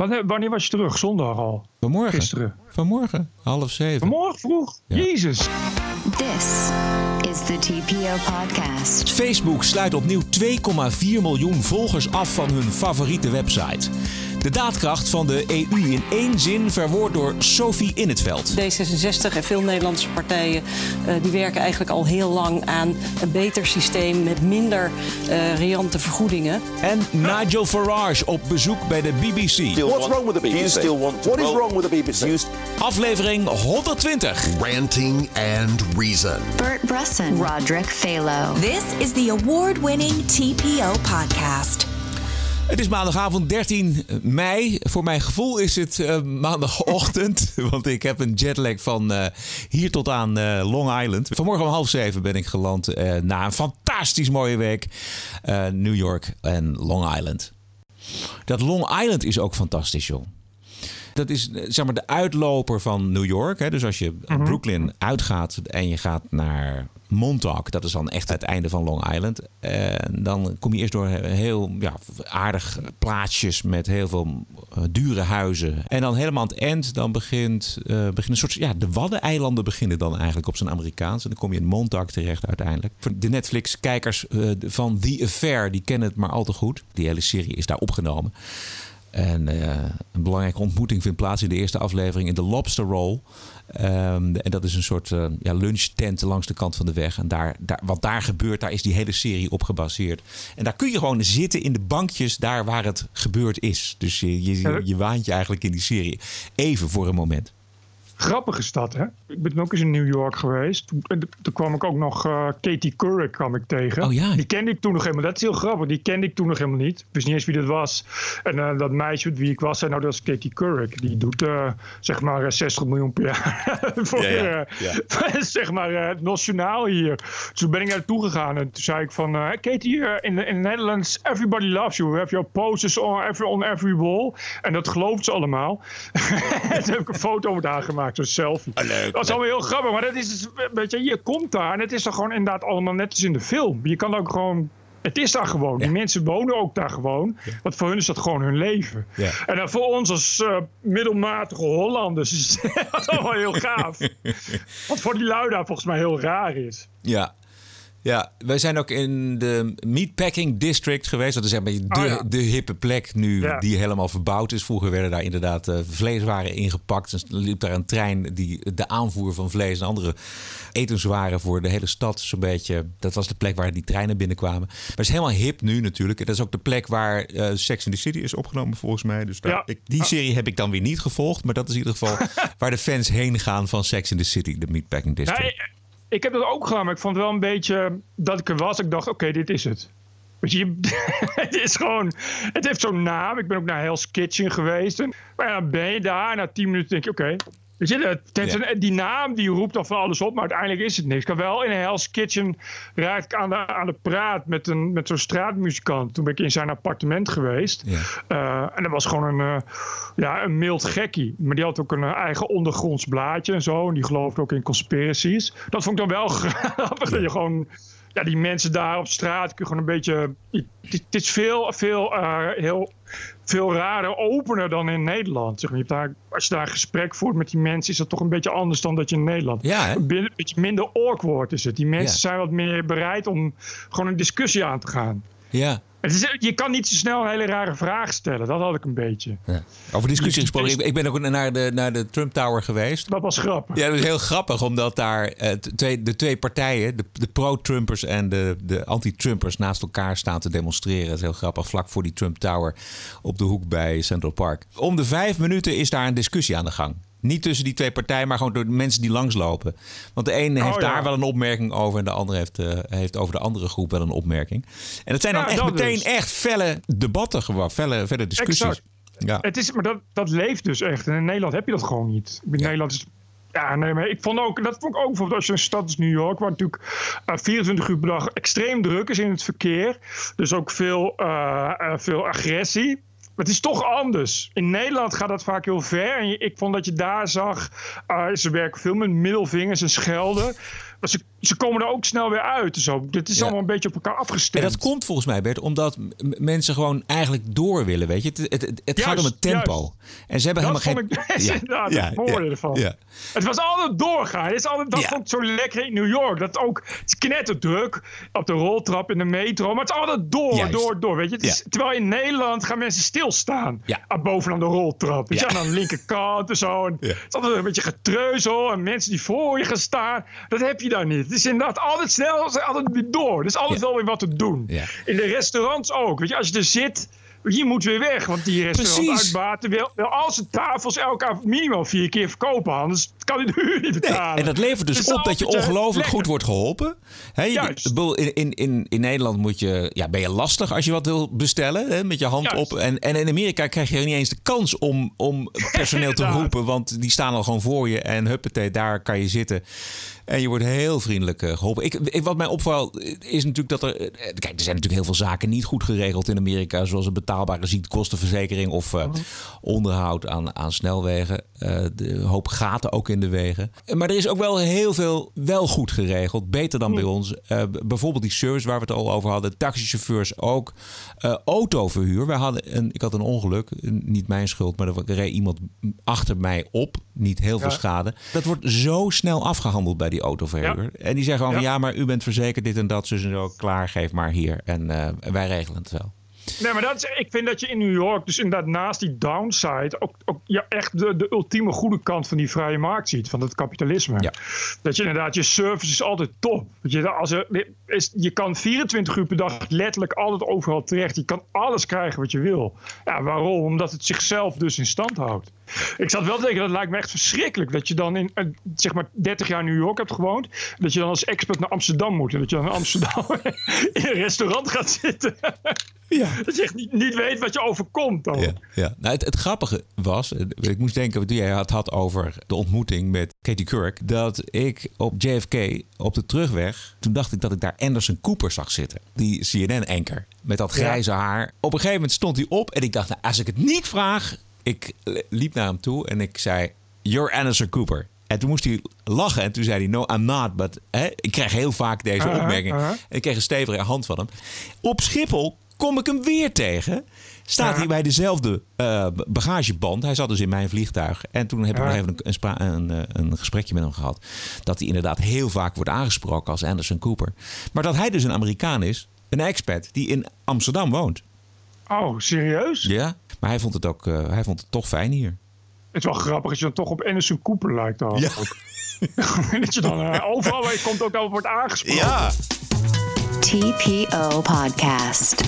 Wanneer, wanneer was je terug? Zondag al? Vanmorgen. Gisteren. Vanmorgen, half zeven. Vanmorgen vroeg? Jezus. This is the TPO podcast. Facebook sluit opnieuw 2,4 miljoen volgers af van hun favoriete website. De daadkracht van de EU in één zin verwoord door Sophie In het Veld. D66 en veel Nederlandse partijen uh, die werken eigenlijk al heel lang aan een beter systeem met minder uh, riante vergoedingen. En Nigel Farage op bezoek bij de BBC. What's wrong with the BBC? You still want to What is wrong with the BBC? Aflevering 120. Ranting and Reason. Bert Bresson. Roderick Phalo. This is the award-winning TPO podcast. Het is maandagavond 13 mei. Voor mijn gevoel is het uh, maandagochtend. want ik heb een jetlag van uh, hier tot aan uh, Long Island. Vanmorgen om half zeven ben ik geland na een fantastisch mooie week. New York en Long Island. Dat Long Island is ook fantastisch, joh. Dat is zeg maar de uitloper van New York. Hè? Dus als je mm-hmm. Brooklyn uitgaat en je gaat naar Montauk, dat is dan echt het einde van Long Island. En dan kom je eerst door heel ja, aardig plaatsjes met heel veel uh, dure huizen. En dan helemaal aan het eind, dan begint, begint een soort. Ja, de Waddeneilanden beginnen dan eigenlijk op zijn Amerikaans. En dan kom je in Montauk terecht uiteindelijk. De Netflix-kijkers uh, van The Affair, die kennen het maar al te goed. Die hele serie is daar opgenomen. En een belangrijke ontmoeting vindt plaats in de eerste aflevering in de Lobster Roll. Um, en dat is een soort uh, ja, lunchtent langs de kant van de weg. En daar, daar, wat daar gebeurt, daar is die hele serie op gebaseerd. En daar kun je gewoon zitten in de bankjes daar waar het gebeurd is. Dus je, je, je waant je eigenlijk in die serie. Even voor een moment grappige stad, hè? Ik ben ook eens in New York geweest. Toen, toen kwam ik ook nog uh, Katie Couric kwam ik tegen. Oh, ja. Die kende ik toen nog helemaal. Dat is heel grappig. Die kende ik toen nog helemaal niet. Ik wist niet eens wie dat was. En uh, dat meisje met wie ik was, zei nou dat is Katie Couric. Die doet uh, zeg maar 60 miljoen per jaar voor ja, ja. zeg maar het nationaal hier. Dus toen ben ik naartoe gegaan en toen zei ik van Katie, in the Netherlands everybody loves you. We have your posters on every, on every wall. En dat gelooft ze allemaal. en toen heb ik een foto met haar gemaakt zo'n selfie. Ah, leuk, dat is allemaal heel grappig, maar dat is, dus, weet je, je komt daar en het is er gewoon inderdaad allemaal net als in de film. Je kan ook gewoon het is daar gewoon. Die mensen wonen ook daar gewoon. Ja. Want voor hun is dat gewoon hun leven. Ja. En dan voor ons als uh, middelmatige Hollanders is dat allemaal heel gaaf. Wat voor die lui daar volgens mij heel raar is. Ja, ja, wij zijn ook in de Meatpacking District geweest. Dat is zeg maar de, oh, ja. de hippe plek nu ja. die helemaal verbouwd is. Vroeger werden daar inderdaad uh, vleeswaren ingepakt. Dus liep daar een trein die de aanvoer van vlees en andere etenswaren voor de hele stad zo'n beetje. Dat was de plek waar die treinen binnenkwamen. Maar het is helemaal hip nu natuurlijk. En dat is ook de plek waar uh, Sex in the City is opgenomen volgens mij. Dus daar, ja. ik, die serie heb ik dan weer niet gevolgd. Maar dat is in ieder geval waar de fans heen gaan van Sex in the City, de Meatpacking District. Ik heb dat ook gedaan, maar ik vond wel een beetje dat ik er was. Ik dacht, oké, dit is het. Je, het is gewoon, het heeft zo'n naam. Ik ben ook naar Hell's Kitchen geweest. En, maar ja, dan ben je daar. Na tien minuten denk je, oké, Weet je, die naam die roept dan van alles op, maar uiteindelijk is het niks. Ik kan wel in Hell's Kitchen raak ik aan de, aan de praat met, een, met zo'n straatmuzikant. Toen ben ik in zijn appartement geweest. Uh, en dat was gewoon een, uh, ja, een mild gekkie. Maar die had ook een uh, eigen ondergronds blaadje en zo. En die geloofde ook in conspiracies. Dat vond ik dan wel grappig. Dat je gewoon ja, die mensen daar op straat kun je gewoon een beetje. Het is veel, veel, uh, heel, veel rarer, opener dan in Nederland. Zeg maar. je daar, als je daar een gesprek voert met die mensen, is dat toch een beetje anders dan dat je in Nederland. Ja, een beetje minder awkward is het. Die mensen ja. zijn wat meer bereid om gewoon een discussie aan te gaan. Ja. Het is, je kan niet zo snel een hele rare vraag stellen. Dat had ik een beetje. Ja. Over discussie gesproken. Ik, ik ben ook naar de, naar de Trump Tower geweest. Dat was grappig. Ja, dat is heel grappig. Omdat daar uh, twee, de twee partijen, de, de pro-Trumpers en de, de anti-Trumpers, naast elkaar staan te demonstreren. Dat is heel grappig. Vlak voor die Trump Tower op de hoek bij Central Park. Om de vijf minuten is daar een discussie aan de gang. Niet tussen die twee partijen, maar gewoon door de mensen die langslopen. Want de ene heeft oh, ja. daar wel een opmerking over en de andere heeft, uh, heeft over de andere groep wel een opmerking. En het zijn dan echt meteen dus. echt felle debatten gewoon, felle, felle discussies. Exact. Ja. Het is, maar dat, dat leeft dus echt. En in Nederland heb je dat gewoon niet. In ja. Nederland is ja, nee, maar ik vond ook, dat vond ik ook bijvoorbeeld als je een stad als New York, waar natuurlijk uh, 24 uur per dag extreem druk is in het verkeer. Dus ook veel, uh, uh, veel agressie. Maar het is toch anders. In Nederland gaat dat vaak heel ver. En ik vond dat je daar zag, uh, ze werken veel met middelvingers en schelden. Maar ze komen er ook snel weer uit. Zo. Dit is allemaal een beetje op elkaar afgestemd. En dat komt volgens mij, Bert, omdat mensen gewoon eigenlijk door willen, weet je. Het, het, het, gaat om het tempo. En ze hebben dat helemaal geen... ja, ja, ja, ja, ervan. Ja. Het was altijd doorgaan. Het is altijd, dat vond ik zo lekker in New York. Dat ook, het is knetterdruk op de roltrap in de metro. Maar het is altijd door, door, door. Weet je? Is, terwijl in Nederland gaan mensen stilstaan. Ja. Bovenaan de roltrap. Weet je, aan de linkerkant en zo. En Het is altijd een beetje getreuzel. En mensen die voor je gaan staan. Dat heb je daar niet. Het is inderdaad altijd snel, altijd weer door. Er is altijd wel weer wat te doen. In de restaurants ook. Weet je, als je er zit je moet weer weg. Want die restaurant uitbaten wil, wil al zijn tafels elkaar minimaal vier keer verkopen. Anders kan hij de huur niet betalen. en dat levert dus, op dat je ongelooflijk goed wordt geholpen. He, in, in, in, in Nederland moet je, ja, ben je lastig als je wat wil bestellen. met je hand op. En, en in Amerika krijg je niet eens de kans om, om personeel te roepen. Want die staan al gewoon voor je. En huppatee, daar kan je zitten. En je wordt heel vriendelijk eh, geholpen. Ik, wat mij opvalt is natuurlijk dat er. Eh, kijk, er zijn natuurlijk heel veel zaken niet goed geregeld in Amerika. Zoals een betaalbare ziektekostenverzekering of uh, onderhoud aan, aan snelwegen. Uh, de hoop gaten ook in de wegen. Maar er is ook wel heel veel wel goed geregeld. Beter dan bij ons. bijvoorbeeld die service waar we het al over hadden. Taxichauffeurs ook. autoverhuur. Wij hadden een, ik had een ongeluk. Niet mijn schuld, maar er reed iemand achter mij op. Niet heel veel schade. Dat wordt zo snel afgehandeld bij die autoverhuur. En die zeggen gewoon ja. ja, maar u bent verzekerd dit en dat, dus en zo. Klaar, geef maar hier. En uh, wij regelen het wel. Nee, maar dat is, ik vind dat je in New York, dus inderdaad naast die downside, ook, ook ja, echt de, de ultieme goede kant van die vrije markt ziet, van het kapitalisme. Ja. Dat je inderdaad, je service is altijd top. Je, als er, is, je kan 24 uur per dag letterlijk altijd overal terecht. Je kan alles krijgen wat je wil. Ja, waarom? Omdat het zichzelf dus in stand houdt. Ik zat wel te denken, dat lijkt me echt verschrikkelijk. Dat je dan in zeg maar 30 jaar New York hebt gewoond. Dat je dan als expert naar Amsterdam moet. En dat je dan in Amsterdam in een restaurant gaat zitten. Ja. Dat je echt niet, niet weet wat je overkomt dan. Ja, ja. Nou, het, het, grappige was, ik moest denken wat jij had, had over de ontmoeting met Katie Couric. Dat ik op JFK op de terugweg, toen dacht ik dat ik daar Anderson Cooper zag zitten. Die CNN-anker met dat grijze haar. Op een gegeven moment stond hij op en ik dacht, nou, als ik het niet vraag, ik liep naar hem toe en ik zei: You're Anderson Cooper. En toen moest hij lachen en toen zei hij: No, I'm not. But hè, ik krijg heel vaak deze uh-huh, opmerking. Uh-huh. En ik kreeg een stevige hand van hem. Op Schiphol kom ik hem weer tegen. Staat hij bij dezelfde uh, bagageband. Hij zat dus in mijn vliegtuig. En toen heb ik nog even een, een, een, eh, een, gesprekje met hem gehad. Dat hij inderdaad heel vaak wordt aangesproken als Anderson Cooper. Maar dat hij dus een Amerikaan is, een expat die in Amsterdam woont. Oh, serieus? Ja. Maar hij vond het ook, uh, hij vond het toch fijn hier. Het is wel grappig als je dan toch op Anderson Cooper lijkt. Dan. Ja. dat je dan uh, overal je komt ook al wordt aangesproken. Ja. TPO Podcast.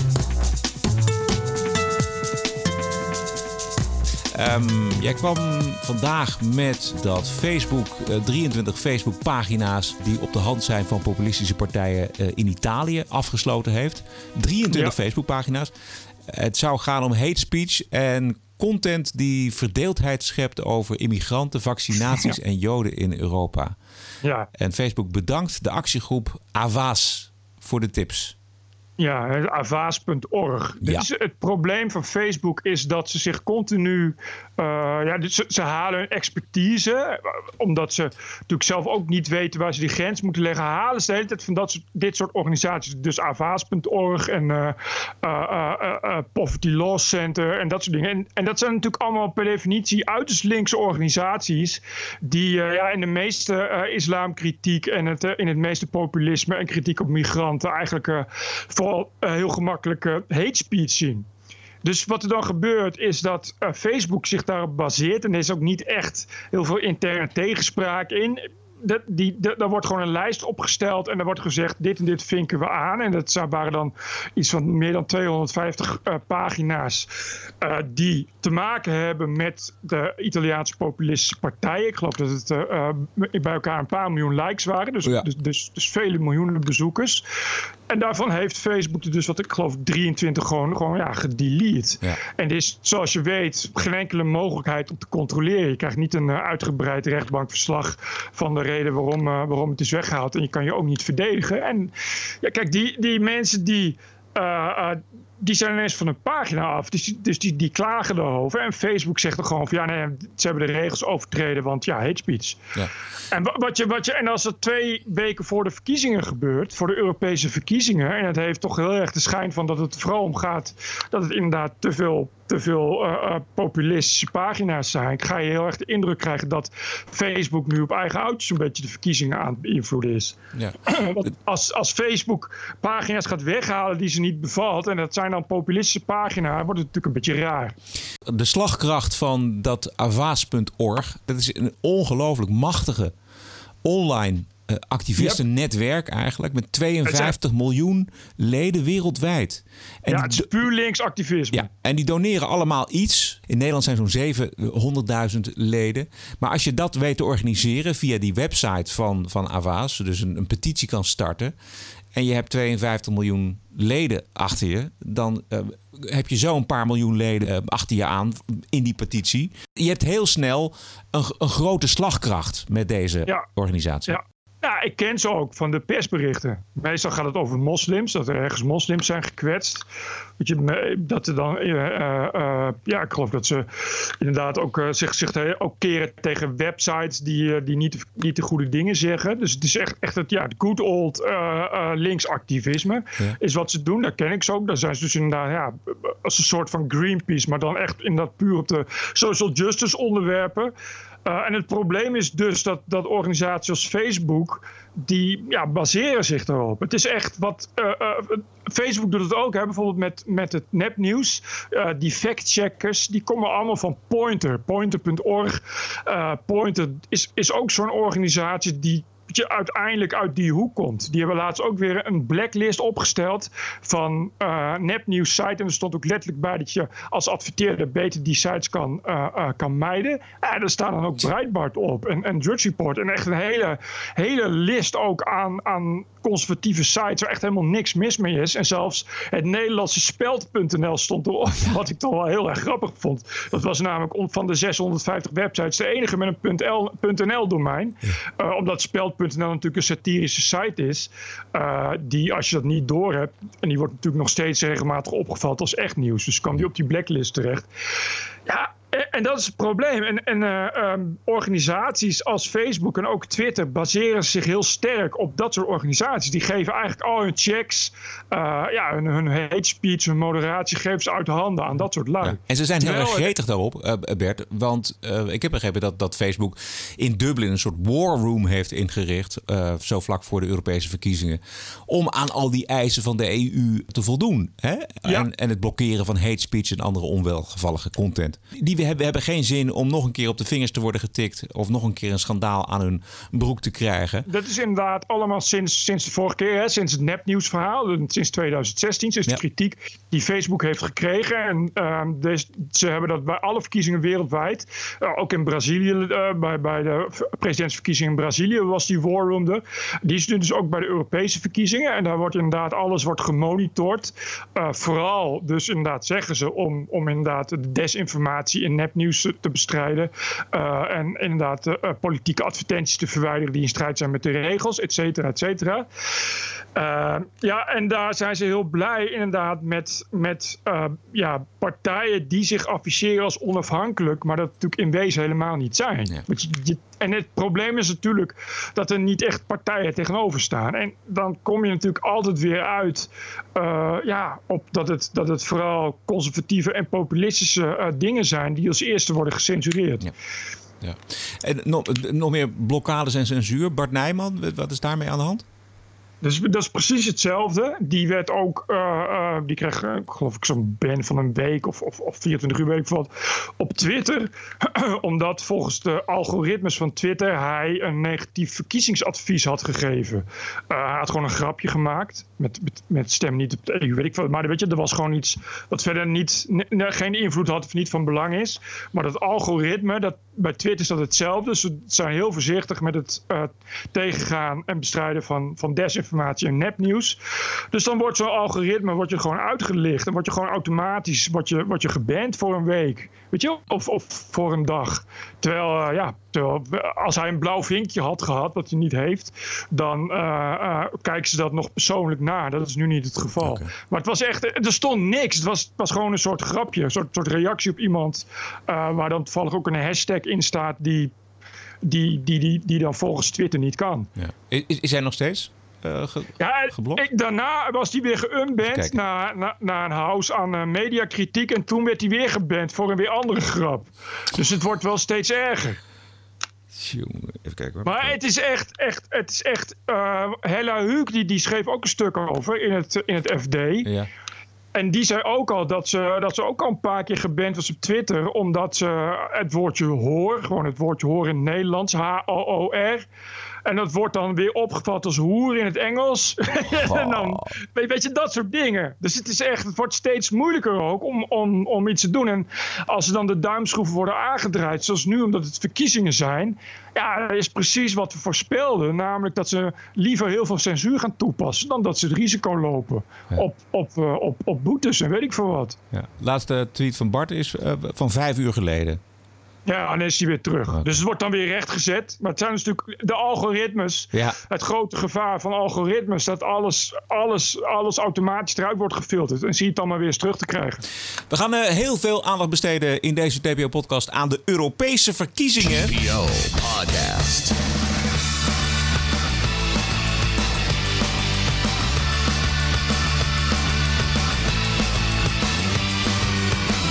Um, jij kwam vandaag met dat Facebook, uh, 23 Facebook-pagina's die op de hand zijn van populistische partijen uh, in Italië afgesloten heeft. 23 ja. Facebook-pagina's. Het zou gaan om hate speech en content die verdeeldheid schept over immigranten, vaccinaties en Joden in Europa. Ja. En Facebook bedankt de actiegroep Avas voor de tips. Ja, avaas.org. Ja. Het probleem van Facebook is dat ze zich continu. Uh, ja, ze, ze, halen hun expertise. Eh, omdat ze natuurlijk zelf ook niet weten waar ze die grens moeten leggen. Halen ze de hele tijd van dat soort, dit soort organisaties. Dus avaas.org en uh, uh, Poverty Law Center en dat soort dingen. En, en, dat zijn natuurlijk allemaal per definitie uiterst linkse organisaties. Die ja, in de meeste islamkritiek en het, in het meeste populisme en kritiek op migranten eigenlijk uh, heel gemakkelijk uh, hate speech zien. Dus wat er dan gebeurt is dat uh, Facebook zich daarop baseert. En er is ook niet echt heel veel interne tegenspraak in dat, die, daar wordt gewoon een lijst opgesteld en er wordt gezegd: dit en dit vinken we aan. En dat waren dan iets van meer dan 250 uh, pagina's uh, die te maken hebben met de Italiaanse populistische partijen. Ik geloof dat het bij elkaar een paar miljoen likes waren, dus, ja. dus, dus, dus, vele miljoenen bezoekers. En daarvan heeft Facebook dus, wat ik geloof, 23 gewoon, gewoon ja, gedelete. Ja. En er is, zoals je weet, geen enkele mogelijkheid om te controleren. Je krijgt niet een uitgebreid rechtbankverslag van de reden waarom, uh, waarom het is weggehaald. En je kan je ook niet verdedigen. En ja, kijk, die, die mensen die. Uh, die zijn ineens van hun pagina af. Dus, dus die, die klagen erover. En Facebook zegt er gewoon van ja, nee, ze hebben de regels overtreden, want ja, hate speech. Ja. En, wat je, wat je, en als dat twee weken voor de verkiezingen gebeurt, voor de Europese verkiezingen, en het heeft toch heel erg de schijn van dat het vooral om gaat dat het inderdaad te veel te veel uh, populistische pagina's zijn, ga je heel erg de indruk krijgen dat Facebook nu op eigen oudjes een beetje de verkiezingen aan het beïnvloeden is. Ja. als, als Facebook pagina's gaat weghalen die ze niet bevalt, en dat zijn dan populistische pagina's, wordt het natuurlijk een beetje raar. De slagkracht van dat avaas.org, dat is een ongelooflijk machtige online activistennetwerk eigenlijk. Met 52 miljoen leden wereldwijd. En ja, het is puur links activisme. Ja, en die doneren allemaal iets. In Nederland zijn zo'n 700.000 leden. Maar als je dat weet te organiseren via die website van, van Avaas... dus een, een petitie kan starten... en je hebt 52 miljoen leden achter je... dan uh, heb je zo een paar miljoen leden uh, achter je aan in die petitie. Je hebt heel snel een, een grote slagkracht met deze ja. organisatie. Ja. Ja, ik ken ze ook van de persberichten. Meestal gaat het over moslims, dat er ergens moslims zijn gekwetst. Dat, je, dat er dan, uh, uh, ja, ik geloof dat ze inderdaad ook zich, zich ook keren tegen websites die, die niet, niet de goede dingen zeggen. Dus het is echt, echt het, ja, good old linksactivisme is wat ze doen. Dat ken ik ze ook. Daar zijn ze dus inderdaad, ja, als een soort van Greenpeace, maar dan echt inderdaad puur op de social justice onderwerpen. Uh, en het probleem is dus dat, dat organisaties als Facebook, die ja, baseren zich erop. Het is echt wat. Uh, uh, Facebook doet het ook, hè, bijvoorbeeld met, met het nepnieuws. die factcheckers, die komen allemaal van Pointer, pointer.org. Pointer is, is ook zo'n organisatie die je uiteindelijk uit die hoek komt. Die hebben laatst ook weer een blacklist opgesteld van uh, nepnieuws sites. En er stond ook letterlijk bij dat je als adverteerder beter die sites kan, uh, kan mijden. En er staan dan ook Breitbart op en, en Report. En echt een hele, hele list ook aan, aan conservatieve sites waar echt helemaal niks mis mee is. En zelfs het Nederlandse speld.nl stond erop, wat ik toch wel heel erg grappig vond. Dat was namelijk van de 650 websites de enige met een .nl domein. omdat speld .nl natuurlijk een satirische site is. Uh, die als je dat niet door hebt. En die wordt natuurlijk nog steeds regelmatig opgevat als echt nieuws. Dus kwam die op die blacklist terecht. Ja, en dat is het probleem. En, en uh, um, organisaties als Facebook en ook Twitter baseren zich heel sterk op dat soort organisaties. Die geven eigenlijk al hun checks, uh, ja, hun, hun hate speech, hun moderatie, geven ze uit de handen aan dat soort lui. En ze zijn heel erg gretig daarop, uh, Bert. Want ik heb begrepen dat, dat Facebook in Dublin een soort war room heeft ingericht, zo vlak voor de Europese verkiezingen, om aan al die eisen van de EU te voldoen. Hè? Ja. En, en het blokkeren van hate speech en andere onwelgevallige content. Die hebben, hebben geen zin om nog een keer op de vingers te worden getikt. Of nog een keer een schandaal aan hun broek te krijgen. Dat is inderdaad allemaal sinds, sinds de vorige keer. Hè, sinds het nepnieuwsverhaal. Sinds 2016. Sinds de kritiek die Facebook heeft gekregen. En uh, dus, ze hebben dat bij alle verkiezingen wereldwijd. Uh, ook in Brazilië. Uh, bij, bij de presidentsverkiezingen in Brazilië was die war room er. Die is dus ook bij de Europese verkiezingen. En daar wordt inderdaad alles wordt gemonitord. Vooral dus inderdaad zeggen ze om, om inderdaad de desinformatie in nepnieuws te bestrijden. Uh, en inderdaad uh, politieke advertenties te verwijderen die in strijd zijn met de regels, et cetera, et cetera. Uh, ja, en daar zijn ze heel blij inderdaad met, met ja, partijen die zich afficheren als onafhankelijk, maar dat natuurlijk in wezen helemaal niet zijn. Ja. Je, en het probleem is natuurlijk dat er niet echt partijen tegenover staan. En dan kom je natuurlijk altijd weer uit ja, op dat het, dat het vooral conservatieve en populistische dingen zijn die als eerste worden gecensureerd. Ja. Ja. En nog, nog meer blokkades en censuur. Bart Nijman, wat is daarmee aan de hand? Dus dat is precies hetzelfde. Die werd ook, uh, uh, die kreeg uh, geloof ik zo'n ban van een week of, of, of 24 uur weet ik wat op Twitter. omdat volgens de algoritmes van Twitter hij een negatief verkiezingsadvies had gegeven. hij had gewoon een grapje gemaakt met, met, stem niet op de EU, weet ik wat. Maar weet je, er was gewoon iets wat verder niet, geen invloed had of niet van belang is. Maar dat algoritme, dat, bij Twitter is dat hetzelfde. Ze zijn heel voorzichtig met het tegengaan en bestrijden van, van desinformatie en nepnieuws. Dus dan wordt zo'n algoritme wordt je gewoon uitgelicht. Dan word je gewoon automatisch wordt je, wordt je geband voor een week. Weet je? Of, of voor een dag. Terwijl, uh, ja, als hij een blauw vinkje had gehad, wat hij niet heeft, dan kijken ze dat nog persoonlijk na. Dat is nu niet het geval. Maar het was echt, er stond niks. Het was, het was gewoon een soort grapje, een soort, soort reactie op iemand. waar dan toevallig ook een hashtag in staat die, die, die, die, die dan volgens Twitter niet kan. Ja. Is, is hij nog steeds? Uh, ge ja, ik, daarna was hij weer geunband naar, naar, naar, een house aan uh, mediakritiek. En toen werd hij weer geband voor een weer andere grap. Dus het wordt wel steeds erger. Even kijken. Maar het is echt, echt, het is echt. Uh, Hella Huuk die, die schreef ook een stuk over in het, in het FD. Ja. En die zei ook al dat ze, dat ze ook al een paar keer geband was op Twitter. Omdat ze het woordje hoor, gewoon het woordje hoor in het Nederlands, H-O-O-R. En dat wordt dan weer opgevat als hoer in het Engels. en dan, weet je, dat soort dingen. Dus het is echt, het wordt steeds moeilijker ook om, om, om iets te doen. En als er dan de duimschroeven worden aangedraaid, zoals nu omdat het verkiezingen zijn. Ja, dat is precies wat we voorspelden. Namelijk dat ze liever heel veel censuur gaan toepassen dan dat ze het risico lopen op, op, uh, op, op boetes en weet ik veel wat. Ja. Laatste tweet van Bart is uh, van vijf uur geleden. Ja, dan is hij weer terug. Dus het wordt dan weer rechtgezet. Maar het zijn dus natuurlijk de algoritmes. Ja. Het grote gevaar van algoritmes. Dat alles, alles, alles automatisch eruit wordt gefilterd. En zie je het dan maar weer eens terug te krijgen. We gaan uh, heel veel aandacht besteden in deze TPO-podcast aan de Europese verkiezingen. TPO Podcast.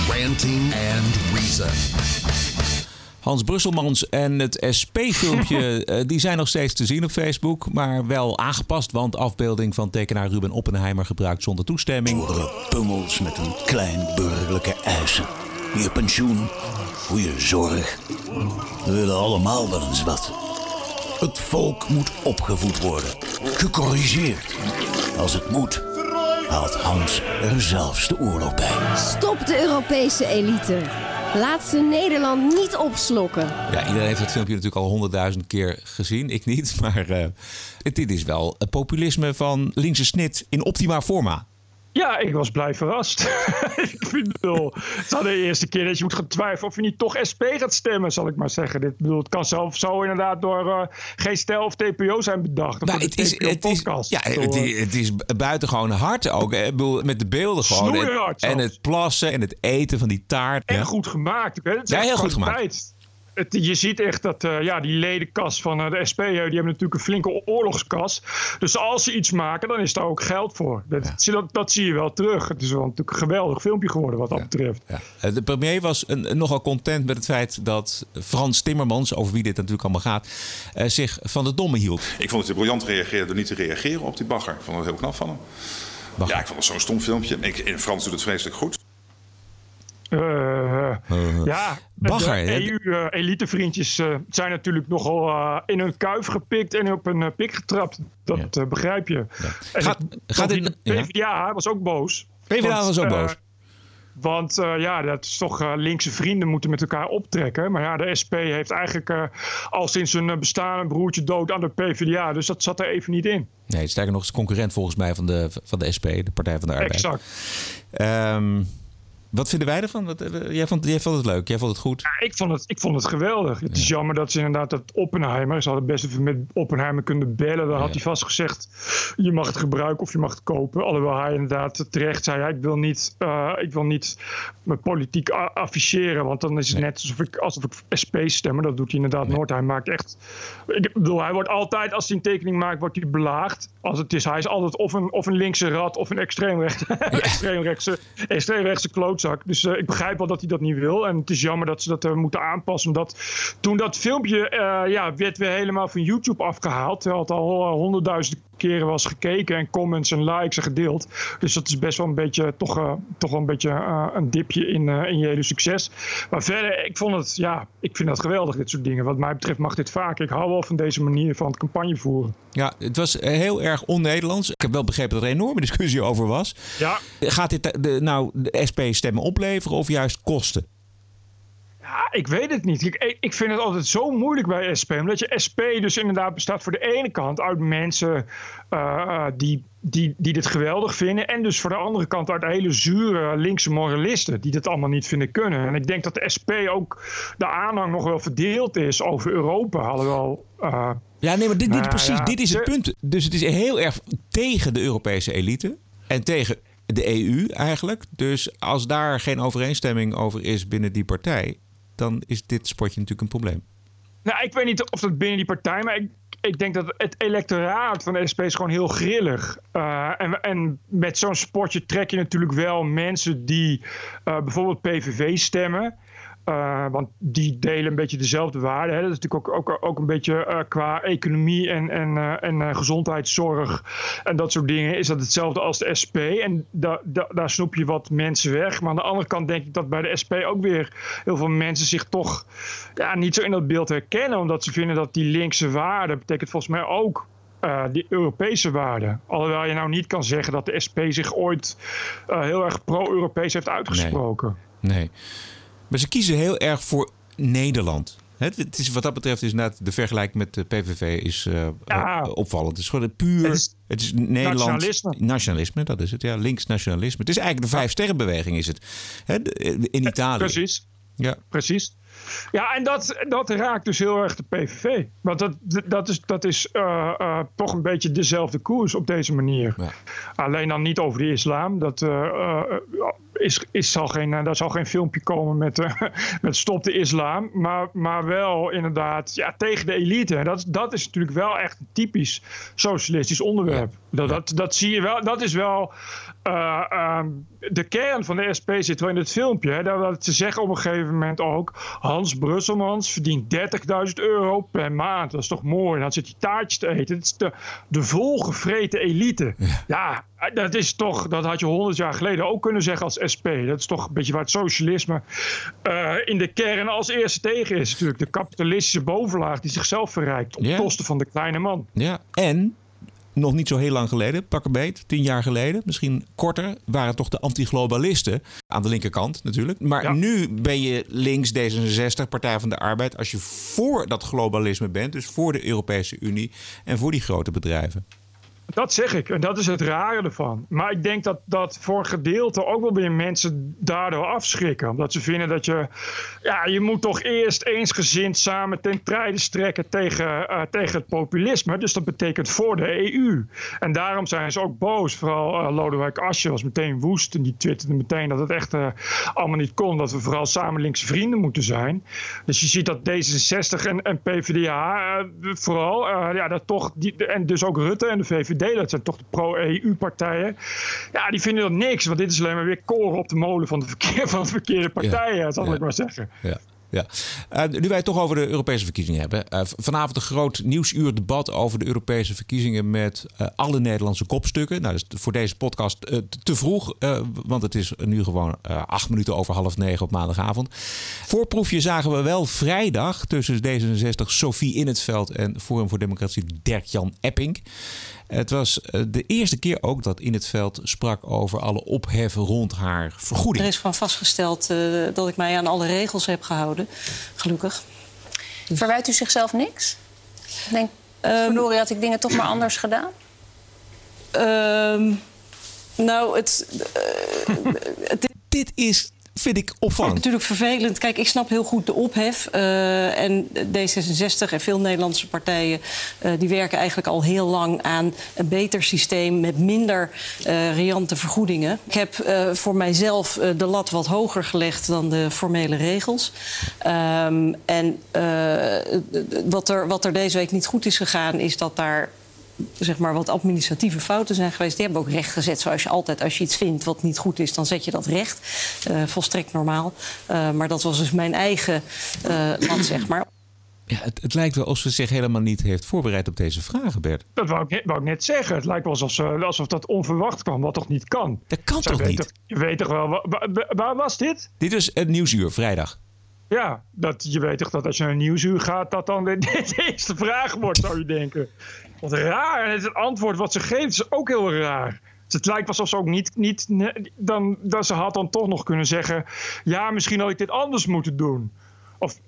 Ranting and Reason. Hans Brusselmans en het SP-filmpje eh, die zijn nog steeds te zien op Facebook. Maar wel aangepast, want afbeelding van tekenaar Ruben Oppenheimer gebruikt zonder toestemming. pummels met een klein burgerlijke eisen. Je pensioen, goede zorg. We willen allemaal wel eens wat. Het volk moet opgevoed worden, gecorrigeerd. Als het moet, haalt Hans er zelfs de oorlog bij. Stop de Europese elite. Laat ze Nederland niet opslokken. Ja, iedereen heeft het filmpje natuurlijk al honderdduizend keer gezien. Ik niet, maar uh, dit is wel het populisme van linkse snit in optima forma. Ja, ik was blij verrast. ik vind wel, het is de eerste keer dat je moet gaan twijfelen of je niet toch SP gaat stemmen, zal ik maar zeggen. Dit, bedoel, het kan zelf zo inderdaad door uh, geen of TPO zijn bedacht. Maar het, is, het, is, ja, het, is, het is buitengewoon hard ook. Ik bedoel, met de beelden gewoon. En, en, het plassen en het eten van die taart. En goed gemaakt. Hè? ja, heel goed gemaakt je ziet echt dat uh, ja, die ledenkas van uh, de SP, die hebben natuurlijk een flinke oorlogskas. Dus als ze iets maken, dan is daar ook geld voor. Dat, dat, dat, zie je wel terug. Het is wel natuurlijk een geweldig filmpje geworden wat dat betreft. Ja. Eh, de premier was een, nogal content met het feit dat Frans Timmermans, over wie dit natuurlijk allemaal gaat, zich van de domme hield. Ik vond het briljant reageren door niet te reageren op die bagger. Ik vond het heel knap van hem. Ja, ik vond het zo'n stom filmpje. Ik, in Frans doet het vreselijk goed. Uh, uh, ja, Bagger. De EU-elitevriendjes uh, zijn natuurlijk nogal in hun kuif gepikt en op een pik getrapt. Dat ja. begrijp je. Ja. Gaat, gaat de PvdA was ook boos. PvdA was ook boos. Want uh, ja, dat is toch uh, linkse vrienden moeten met elkaar optrekken. Maar ja, de SP heeft eigenlijk uh, al sinds hun bestaan een broertje dood aan de PvdA. Dus dat zat er even niet in. Nee, sterker nog, is concurrent volgens mij van de, van de SP, de Partij van de Arbeid. Exact. Um, wat vinden wij ervan? Wat, eh, jij, vond, jij vond het leuk, jij vond het goed? Ja, ik, vond het, ik vond het geweldig. Het is jammer dat ze inderdaad dat Oppenheimer... ze hadden best even met Oppenheimer kunnen bellen. Dan had hij vast gezegd, je mag het gebruiken of je mag het kopen. Alhoewel hij inderdaad terecht zei... ik wil niet, uh, ik wil niet mijn politiek afficheren... want dan is het net alsof ik, alsof ik SP stem. Dat doet hij inderdaad nooit. Hij maakt echt... Ik bedoel, hij wordt altijd, als hij een tekening maakt, wordt hij belaagd. Als het is, hij is altijd of een, of een linkse rat of een extreemrechtse, extreemrechtse, extreemrechtse Dus uh, ik begrijp wel dat hij dat niet wil. En het is jammer dat ze dat uh, moeten aanpassen. Omdat toen dat filmpje uh, ja, werd weer helemaal van YouTube afgehaald. Hij had al honderdduizenden keren was gekeken en comments en likes en gedeeld. Dus dat is best wel een beetje, toch, toch wel een beetje een dipje in, in je hele succes. Maar verder, ik vond het, ja, ik vind dat geweldig, dit soort dingen. Wat mij betreft mag dit vaak. Ik hou wel van deze manier van het campagne voeren. Ja, het was heel erg on-Nederlands. Ik heb wel begrepen dat er een enorme discussie over was. Ja. Gaat dit de, nou de SP stemmen opleveren of juist kosten? Ja, ik weet het niet. Ik, ik vind het altijd zo moeilijk bij SP. Omdat je SP dus inderdaad bestaat voor de ene kant uit mensen uh, die, die, die dit geweldig vinden. En dus voor de andere kant uit hele zure linkse moralisten die dit allemaal niet vinden kunnen. En ik denk dat de SP ook de aanhang nog wel verdeeld is over Europa. Alhoewel. Uh, ja, nee, maar dit, dit, precies, dit is het punt. Dus het is heel erg tegen de Europese elite en tegen de EU eigenlijk. Dus als daar geen overeenstemming over is binnen die partij, dan is dit sportje natuurlijk een probleem. Nou, ik weet niet of dat binnen die partij, maar ik, ik denk dat het electoraat van de SP is gewoon heel grillig. Uh, en, en, met zo'n sportje trek je natuurlijk wel mensen die uh, bijvoorbeeld PVV stemmen. Uh, want die delen een beetje dezelfde waarden. Dat is natuurlijk ook, ook, ook een beetje uh, qua economie en, en, uh, en gezondheidszorg en dat soort dingen. Is dat hetzelfde als de SP. En da, da, daar snoep je wat mensen weg. Maar aan de andere kant denk ik dat bij de SP ook weer heel veel mensen zich toch ja, niet zo in dat beeld herkennen. Omdat ze vinden dat die linkse waarden betekent volgens mij ook uh, die Europese waarden. Alhoewel je nou niet kan zeggen dat de SP zich ooit uh, heel erg pro-Europees heeft uitgesproken. Nee. nee. Maar ze kiezen heel erg voor Nederland. Het is, wat dat betreft is de vergelijking met de PVV is uh, ja. opvallend. Het is gewoon puur. Het is, het is Nederland. Nationalisme. Nationalisme, dat is het. Ja, links nationalisme. Het is eigenlijk de vijf sterrenbeweging, is het. Hè, in Italië. Precies. Ja. Precies. Ja, en dat, dat raakt dus heel erg de PVV. Want dat, dat is, dat is uh, uh, toch een beetje dezelfde koers op deze manier. Ja. Alleen dan niet over de islam. Dat, uh, is, is, zal geen, daar zal geen filmpje komen met, met stop de islam. Maar, maar wel inderdaad ja, tegen de elite. En dat, dat is natuurlijk wel echt een typisch socialistisch onderwerp. Ja. Dat, dat, dat zie je wel. Dat is wel ehm, de kern van de SP zit wel in het filmpje. Hè, dat ze zeggen op een gegeven moment ook... Hans Brusselmans verdient 30.000 euro per maand. Dat is toch mooi? dan zit hij taartjes te eten. Het is de, de volgevreten elite. Ja. ja, dat is toch... Dat had je honderd jaar geleden ook kunnen zeggen als SP. Dat is toch een beetje waar het socialisme uh, in de kern als eerste tegen is. Natuurlijk de kapitalistische bovenlaag die zichzelf verrijkt... op kosten van de kleine man. Ja, en nog niet zo heel lang geleden, pak een beet, tien jaar geleden, misschien korter, waren toch de antiglobalisten aan de linkerkant natuurlijk. Maar ja. nu ben je links D66, Partij van de Arbeid, als je voor dat globalisme bent, dus voor de Europese Unie en voor die grote bedrijven. Dat zeg ik. En dat is het rare ervan. Maar ik denk dat dat voor gedeelte ook wel weer mensen daardoor afschrikken. Omdat ze vinden dat je... Ja, je moet toch eerst eensgezind samen ten strijde strekken tegen, uh, tegen het populisme. Dus dat betekent voor de EU. En daarom zijn ze ook boos. Vooral uh, Lodewijk Asscher was meteen woest. En die twitterde meteen dat het echt uh, allemaal niet kon. Dat we vooral samen linkse vrienden moeten zijn. Dus je ziet dat D66 en, en PvdA vooral... ja, dat toch die, en dus ook Rutte en de VVD dat zijn toch de pro-EU-partijen. Ja, die vinden dat niks, want dit is alleen maar weer koren op de molen van de, verkeer, van de verkeerde partijen, ja. zal ja. ik maar zeggen. Ja. Ja. Uh, nu wij het toch over de Europese verkiezingen hebben. Uh, vanavond een groot nieuwsuur debat over de Europese verkiezingen met uh, alle Nederlandse kopstukken. Nou, dat is voor deze podcast te vroeg, want het is nu gewoon acht minuten over half negen op maandagavond. Voorproefje zagen we wel vrijdag tussen D66 Sophie In het Veld en Forum voor Democratie Dirk-Jan Epping. Het was de eerste keer ook dat In het Veld sprak over alle opheffen rond haar vergoeding. Er is van vastgesteld dat ik mij aan alle regels heb gehouden. Gelukkig. Verwijt u zichzelf niks? Ik denk, um, verdorie, had ik dingen toch maar anders gedaan? Um, nou, het, uh, het... Dit is vind ik opvallend. Natuurlijk vervelend. Kijk, ik snap heel goed de ophef. Uh, en D66 en veel Nederlandse partijen... Uh, die werken eigenlijk al heel lang aan een beter systeem... met minder uh, riante vergoedingen. Ik heb voor mijzelf de lat wat hoger gelegd dan de formele regels. Um, en wat, er, wat er deze week niet goed is gegaan... is dat daar zeg maar, wat administratieve fouten zijn geweest. Die hebben ook rechtgezet. Zoals je altijd, als je iets vindt wat niet goed is, dan zet je dat recht. Uh, volstrekt normaal. Uh, maar dat was dus mijn eigen uh, land, zeg maar. Ja, het, het, lijkt wel alsof ze zich helemaal niet heeft voorbereid op deze vragen, Bert. Dat wou ik, net, wou ik net zeggen. Het lijkt wel alsof, ze, alsof dat onverwacht kwam, wat toch niet kan. Dat kan Zij toch niet? Toch, je weet toch wel, waar, waar was dit? Dit is het Nieuwsuur, vrijdag. Ja, dat, je weet toch dat als je naar een nieuwsuur gaat, dat dan de, de eerste vraag wordt, zou je denken. Wat raar. En het antwoord wat ze geeft is ook heel raar. Dus het lijkt alsof ze ook niet, niet dan, dat ze had dan toch nog kunnen zeggen... ja, misschien had ik dit anders moeten doen. Of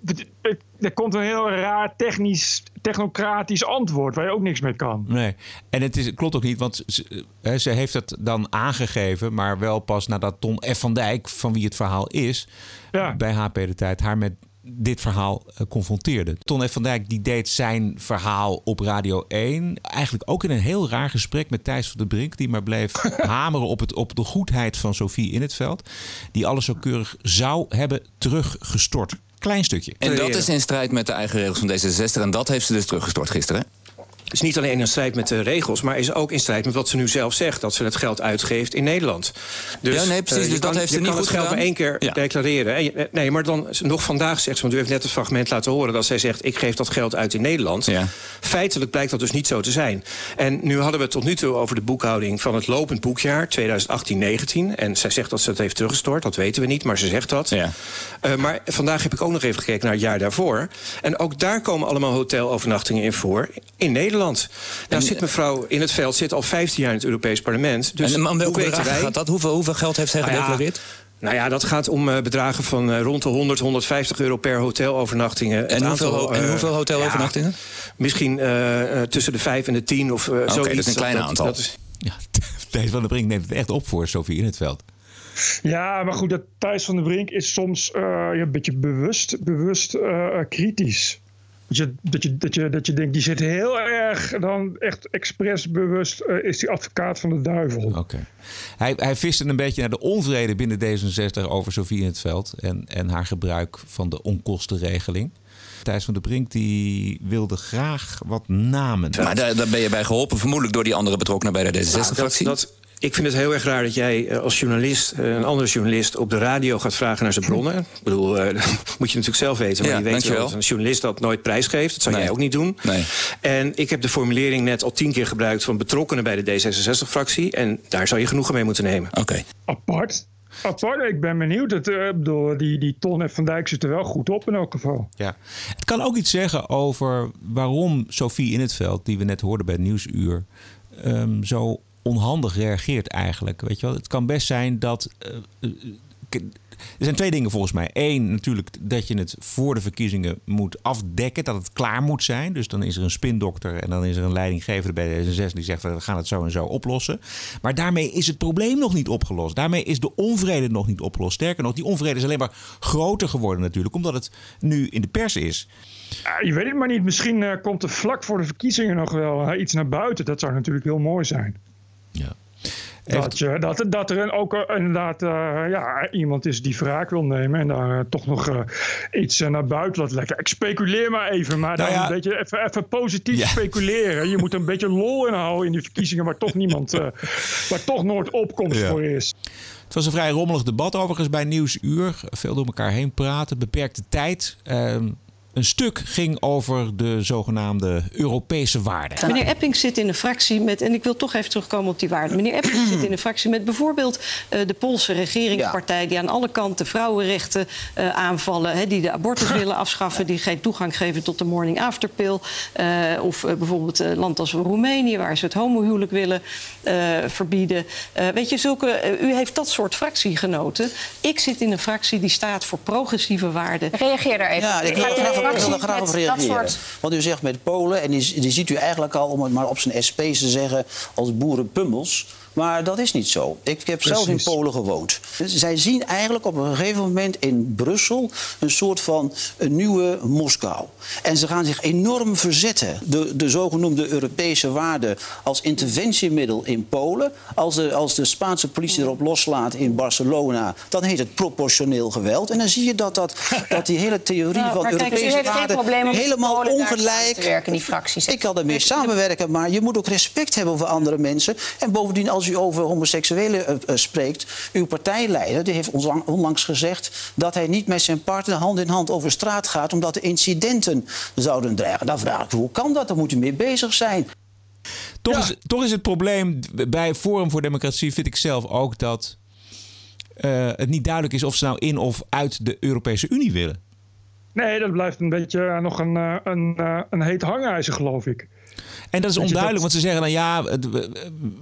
er komt een heel raar technisch, technocratisch antwoord waar je ook niks mee kan. Nee, en het is, klopt ook niet, want ze, ze heeft het dan aangegeven, maar wel pas nadat Ton F. van Dijk, van wie het verhaal is, ja. bij HP de Tijd haar met dit verhaal uh, confronteerde. Ton F. van Dijk die deed zijn verhaal op Radio 1. Eigenlijk ook in een heel raar gesprek met Thijs van de Brink. Die maar bleef hameren op, het, op de goedheid van Sophie in het veld. Die alles zo keurig zou hebben teruggestort. Klein stukje. En dat is in strijd met de eigen regels van D66. En dat heeft ze dus teruggestort gisteren is niet alleen in strijd met de regels, maar is ook in strijd met wat ze nu zelf zegt: dat ze het geld uitgeeft in Nederland. Dus, ja, nee, precies. Uh, dus dat heeft ze niet goed het geld maar één keer declareren. Nee, maar dan nog vandaag zegt ze, want u heeft net het fragment laten horen dat zij zegt: ik geef dat geld uit in Nederland. Ja. Feitelijk blijkt dat dus niet zo te zijn. En nu hadden we het tot nu toe over de boekhouding van het lopend boekjaar 2018-19. En zij zegt dat ze het heeft teruggestort. Dat weten we niet, maar ze zegt dat. Ja. Uh, maar vandaag heb ik ook nog even gekeken naar het jaar daarvoor. En ook daar komen allemaal hotelovernachtingen in voor in Nederland. Nederland. Daar zit mevrouw in het veld, zit al 15 jaar in het Europees Parlement. Dus en, welke bedragen gaat dat? Hoeveel, hoeveel geld heeft zij nou gedeclareerd? Nou ja, dat gaat om uh, bedragen van uh, rond de 100, 150 euro per hotelovernachtingen. En, hoeveel, en hoeveel eh, hotelovernachtingen? Ja, misschien tussen de 5 en de 10 of Oké, zoiets. dat is een klein aantal. Dat is... Ja, Thijs van der Brink neemt het echt op voor Sofie in het veld. Ja, maar goed, dat Thijs van der Brink is soms een beetje bewust, bewust kritisch. Dat je, dat, je, dat, je, dat je denkt, die zit heel erg dan echt expres bewust, uh, is die advocaat van de duivel. Oké. Hij, hij viste een beetje naar de onvrede binnen D66 over Sofie in het veld en, en haar gebruik van de onkostenregeling. Thijs van der Brink die wilde graag wat namen. Maar daar, daar ben je bij geholpen, vermoedelijk door die andere betrokkenen bij de D66-fractie? Nou, ik vind het heel erg raar dat jij eh, als journalist, eh, een andere journalist, op de radio gaat vragen naar zijn bronnen. Ik bedoel, uh, dat moet je natuurlijk zelf weten. Maar ja, je weet wel dat een journalist dat nooit prijsgeeft. Dat zou jij ook niet doen. Nee. En ik heb de formulering net al tien keer gebruikt van betrokkenen bij de D66-fractie. En daar zou je genoegen mee moeten nemen. Oké. Apart. Apart, ik ben benieuwd. Het, uh, bedoel, die, die Ton Van Dijk zit er wel goed op in elk geval. Ja. Het kan ook iets zeggen over waarom Sophie in het veld, die we net hoorden bij het Nieuwsuur, um, zo onhandig reageert eigenlijk. Weet je wel? Het kan best zijn dat. Uh, er zijn twee dingen volgens mij. Eén, natuurlijk dat je het voor de verkiezingen moet afdekken, dat het klaar moet zijn. Dus dan is er een spindokter en dan is er een leidinggever bij de D66 die zegt we gaan het zo en zo oplossen. Maar daarmee is het probleem nog niet opgelost. Daarmee is de onvrede nog niet opgelost. Sterker nog, die onvrede is alleen maar groter geworden natuurlijk, omdat het nu in de pers is. je weet het maar niet. Misschien uh, komt er vlak voor de verkiezingen nog wel iets naar buiten. Dat zou natuurlijk heel mooi zijn. Ja. Dat, je, dat, dat er ook uh, inderdaad uh, ja, iemand is die wraak wil nemen en daar uh, toch nog iets naar buiten laat lekker. Ik speculeer maar even, maar nou dan ja. een beetje even, even positief ja. speculeren. Je moet een beetje lol inhouden in die verkiezingen waar toch niemand, waar toch nooit opkomst ja. voor is. Het was een vrij rommelig debat overigens bij Nieuwsuur. Veel door elkaar heen praten, beperkte tijd. Ehm, een stuk ging over de zogenaamde Europese waarden. Meneer Epping zit in een fractie met, en ik wil toch even terugkomen op die waarden. Meneer Epping zit in een fractie met bijvoorbeeld uh, de Poolse regeringspartij, ja. die aan alle kanten vrouwenrechten uh, aanvallen, hè, die de abortus willen afschaffen, die geen toegang geven tot de morning after pill. Uh, of bijvoorbeeld een land als Roemenië, waar ze het homohuwelijk willen verbieden. weet je, zulke, u heeft dat soort fractiegenoten. Ik zit in een fractie die staat voor progressieve waarden. Reageer daar even. Ja, ik ik wil er graag op reageren. Soort... Want u zegt met Polen, en die, die ziet u eigenlijk al, om het maar op zijn SP te zeggen, als boerenpummels. Maar dat is niet zo. Ik heb zelf in Polen gewoond. Zij zien eigenlijk op een gegeven moment in Brussel een soort van een nieuwe Moskou. En ze gaan zich enorm verzetten. De, de zogenoemde Europese waarden als interventiemiddel in Polen. Als de, als de Spaanse politie erop loslaat in Barcelona, dan heet het proportioneel geweld. En dan zie je dat, dat, dat die hele theorie nou, van Europese waarden helemaal ongelijk. Werken, die fracties. Ik kan ermee samenwerken, maar je moet ook respect hebben voor andere mensen. En bovendien, als als u over homoseksuelen uh, uh, spreekt, uw partijleider die heeft onlangs gezegd dat hij niet met zijn partner hand in hand over straat gaat omdat er incidenten zouden dreigen. Dan vraag ik hoe kan dat? Daar moet u mee bezig zijn. Toch, ja. is, toch is het probleem bij Forum voor Democratie, vind ik zelf ook, dat uh, het niet duidelijk is of ze nou in of uit de Europese Unie willen. Nee, dat blijft een beetje nog een, een, een heet hangijzer, geloof ik. En dat is onduidelijk, want ze zeggen dan ja, we,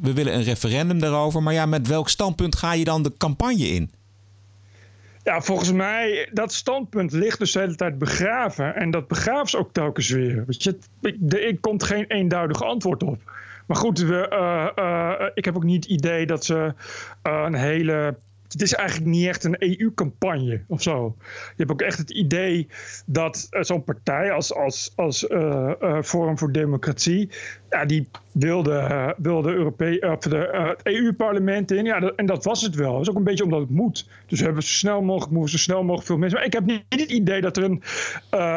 we willen een referendum daarover. Maar ja, met welk standpunt ga je dan de campagne in? Ja, volgens mij, dat standpunt ligt dus de hele tijd begraven. En dat begraaft ze ook telkens weer. Weet je, er komt geen eenduidig antwoord op. Maar goed, we, uh, uh, ik heb ook niet het idee dat ze uh, een hele het is eigenlijk niet echt een EU-campagne of zo. Je hebt ook echt het idee dat uh, zo'n partij als, als, als uh, uh, Forum voor Democratie, ja, die wilde, wilde Europee, de, het EU-parlement in. Ja, dat, en dat was het wel. Dat is ook een beetje omdat het moet. Dus we hebben zo snel mogelijk, moeten zo snel mogelijk veel mensen. Maar ik heb niet, het idee dat er een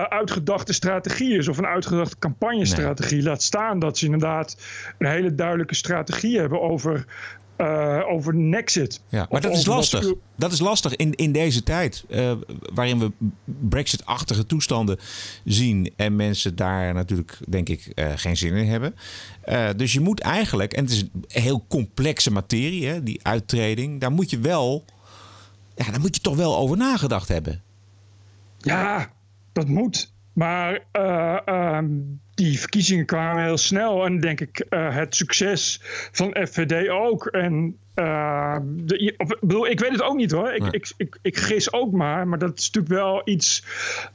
uitgedachte strategie is of een uitgedachte campagnestrategie. Nee. Laat staan dat ze inderdaad een hele duidelijke strategie hebben over uh, over Nexit. Ja, maar dat is lastig. Dat is lastig in, in deze tijd. Uh, waarin we Brexit-achtige toestanden zien. En mensen daar natuurlijk, denk ik, uh, geen zin in hebben. dus je moet eigenlijk, en het is een heel complexe materie, hè, die uittreding. Daar moet je wel, ja, daar moet je toch wel over nagedacht hebben. Ja, dat moet. Maar uh, die verkiezingen kwamen heel snel. En denk ik uh, het succes van FVD ook. En uh, de, of, bedoel, ik weet het ook niet hoor. Ik, nee. ik, ik, ik, gis ook maar. Maar dat is natuurlijk wel iets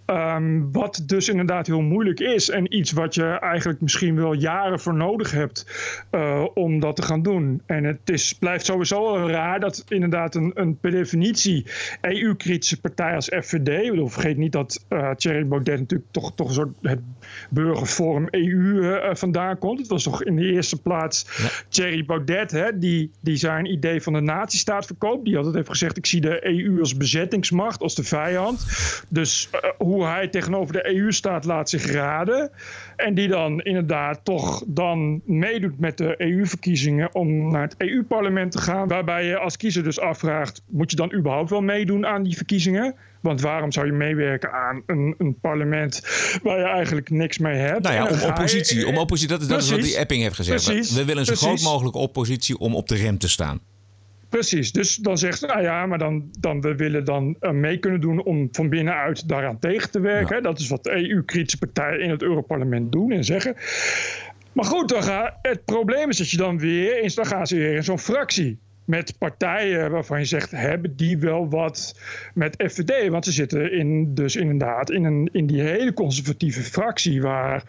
um, wat dus inderdaad heel moeilijk is. En iets wat je eigenlijk misschien wel jaren voor nodig hebt uh, om dat te gaan doen. En het is, blijft sowieso raar dat inderdaad een, een per definitie EU-kritische partij als FVD. Ik bedoel, vergeet niet dat uh, Thierry Baudet natuurlijk toch, toch een soort het burgerforum EU vandaan komt. Het was toch in de eerste plaats ja. Thierry Baudet, hè, die, die zijn idee van de nazistaat verkoopt. Die altijd heeft gezegd: ik zie de EU als bezettingsmacht, als de vijand. Dus uh, hoe hij tegenover de EU staat, laat zich raden. En die dan inderdaad toch dan meedoet met de EU-verkiezingen om naar het EU-parlement te gaan. Waarbij je als kiezer dus afvraagt: moet je dan überhaupt wel meedoen aan die verkiezingen? Want waarom zou je meewerken aan een, een parlement waar je eigenlijk niks mee hebt? Nou ja, om oppositie. Je, om oppositie dat, is, dat is wat die Epping heeft gezegd. Precies, we willen zo precies. groot mogelijk oppositie om op de rem te staan. Precies, dus dan zegt ze, nou ja, maar dan, dan we willen dan uh, mee kunnen doen om van binnenuit daaraan tegen te werken. Ja. Dat is wat de EU-kritische partijen in het Europarlement doen en zeggen. Maar goed, dan ga, het probleem is dat je dan weer eens, dan gaan ze weer in zo'n fractie met partijen waarvan je zegt, hebben die wel wat met FVD? Want ze zitten in, dus inderdaad in, een, in die hele conservatieve fractie waar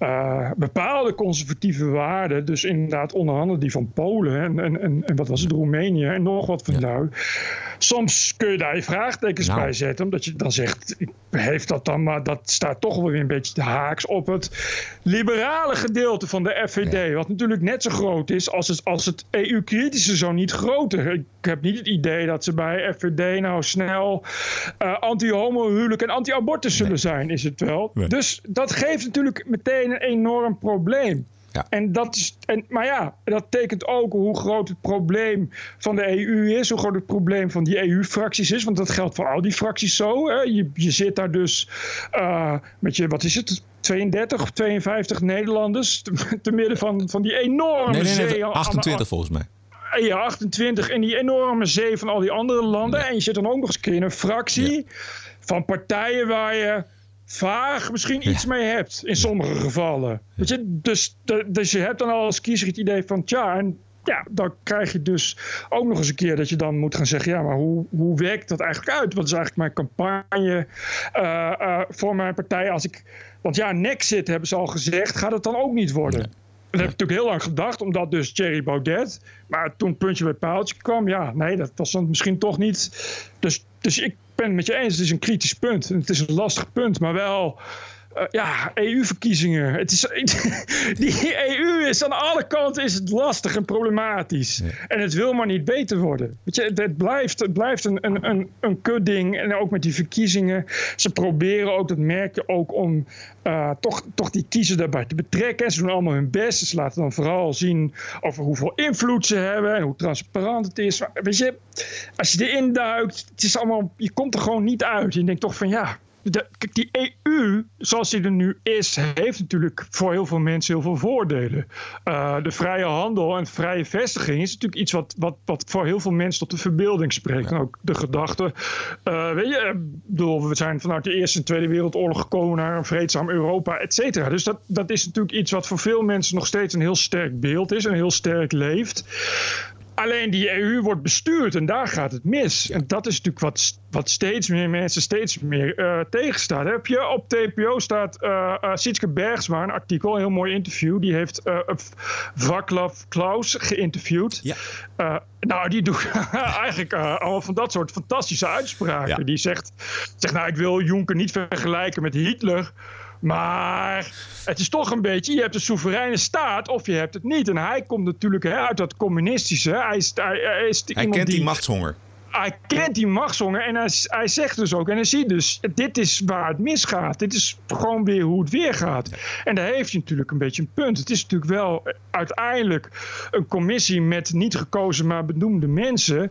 uh, bepaalde conservatieve waarden, dus inderdaad onder andere die van Polen en, en, en, en wat was het, Roemenië en nog wat van ja. Soms kun je daar je vraagtekens nou. bij zetten, omdat je dan zegt, heeft dat dan, maar dat staat toch wel weer een beetje de haaks op het liberale gedeelte van de FVD, ja. wat natuurlijk net zo groot is als het, als het EU-kritische, zo niet groter. Ik heb niet het idee dat ze bij FVD nou snel uh, anti-homo-huwelijk en anti-abortus zullen zijn, is het wel. Nee. Dus dat geeft natuurlijk meteen een enorm probleem. Ja. En dat is, en, maar ja, dat tekent ook hoe groot het probleem van de EU is, hoe groot het probleem van die EU-fracties is. Want dat geldt voor al die fracties zo. Hè. Je, je zit daar dus uh, met je, wat is het, 32 of 52 Nederlanders te, te midden van, van die enorme nee, nee, nee, zee. 28 volgens mij. Ja, 28 en die enorme zee van al die andere landen. Ja. En je zit dan ook nog eens in een fractie ja. van partijen waar je vaag misschien iets ja. mee hebt in sommige gevallen. Weet je? Dus, dus je hebt dan al als kiezer het idee van tja, en ja, dan krijg je dus ook nog eens een keer dat je dan moet gaan zeggen: ja, maar hoe, hoe werkt dat eigenlijk uit? Wat is eigenlijk mijn campagne uh, uh, voor mijn partij? Als ik, want ja, Nexit hebben ze al gezegd, gaat het dan ook niet worden? Nee. Dat heb ik natuurlijk heel lang gedacht, omdat dus Thierry Baudet. Maar toen puntje bij paaltje kwam, ja, nee, dat was dan misschien toch niet. Dus, dus ik ben het met je eens, het is een kritisch punt. Het is een lastig punt, maar wel. Uh, ja, EU-verkiezingen. Het is, die EU is aan alle kanten is het lastig en problematisch. Ja. En het wil maar niet beter worden. Weet je, het blijft, het blijft een, een, een, een kutding. En ook met die verkiezingen. Ze proberen ook, dat merk je ook, om uh, toch, toch die kiezer daarbij te betrekken. Ze doen allemaal hun best. Ze laten dan vooral zien over hoeveel invloed ze hebben en hoe transparant het is. Maar weet je, als je erin duikt, het is allemaal, je komt er gewoon niet uit. Je denkt toch van ja, de, kijk, die EU, zoals die er nu is, heeft natuurlijk voor heel veel mensen heel veel voordelen. Uh, de vrije handel en vrije vestiging is natuurlijk iets wat, wat, wat voor heel veel mensen tot de verbeelding spreekt. Ja. En ook de gedachte, uh, weet je, bedoel, we zijn vanuit de Eerste en Tweede Wereldoorlog gekomen naar een vreedzaam Europa, et cetera. Dus dat, dat is natuurlijk iets wat voor veel mensen nog steeds een heel sterk beeld is en heel sterk leeft. Alleen die EU wordt bestuurd en daar gaat het mis. En dat is natuurlijk wat, wat steeds meer mensen steeds meer uh, tegenstaat. Heb je op TPO staat uh, uh, Sietske Bergsma, een artikel, een heel mooi interview. Die heeft uh, Vaclav Klaus geïnterviewd. Ja. nou, die doet eigenlijk allemaal van dat soort fantastische uitspraken. Die zegt, zegt, nou, ik wil Juncker niet vergelijken met Hitler. Maar het is toch een beetje, je hebt een soevereine staat of je hebt het niet. En hij komt natuurlijk hè, uit dat communistische. Hij, is, hij, hij, is hij kent die, die machtshonger. Hij kent die machtshonger en hij, hij, zegt dus ook, en hij ziet dus, dit is waar het misgaat. Dit is gewoon weer hoe het weer gaat. En daar heeft hij natuurlijk een beetje een punt. Het is natuurlijk wel uiteindelijk een commissie met niet gekozen, maar benoemde mensen. Uh,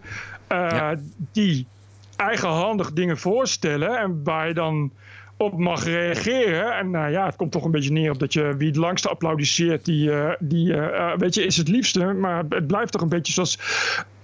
ja. Die eigenhandig dingen voorstellen en waar je dan op mag reageren. En nou ja, het komt toch een beetje neer op dat je wie het langste applaudisseert, die, uh, die uh, weet je, is het liefste. Maar het blijft toch een beetje zoals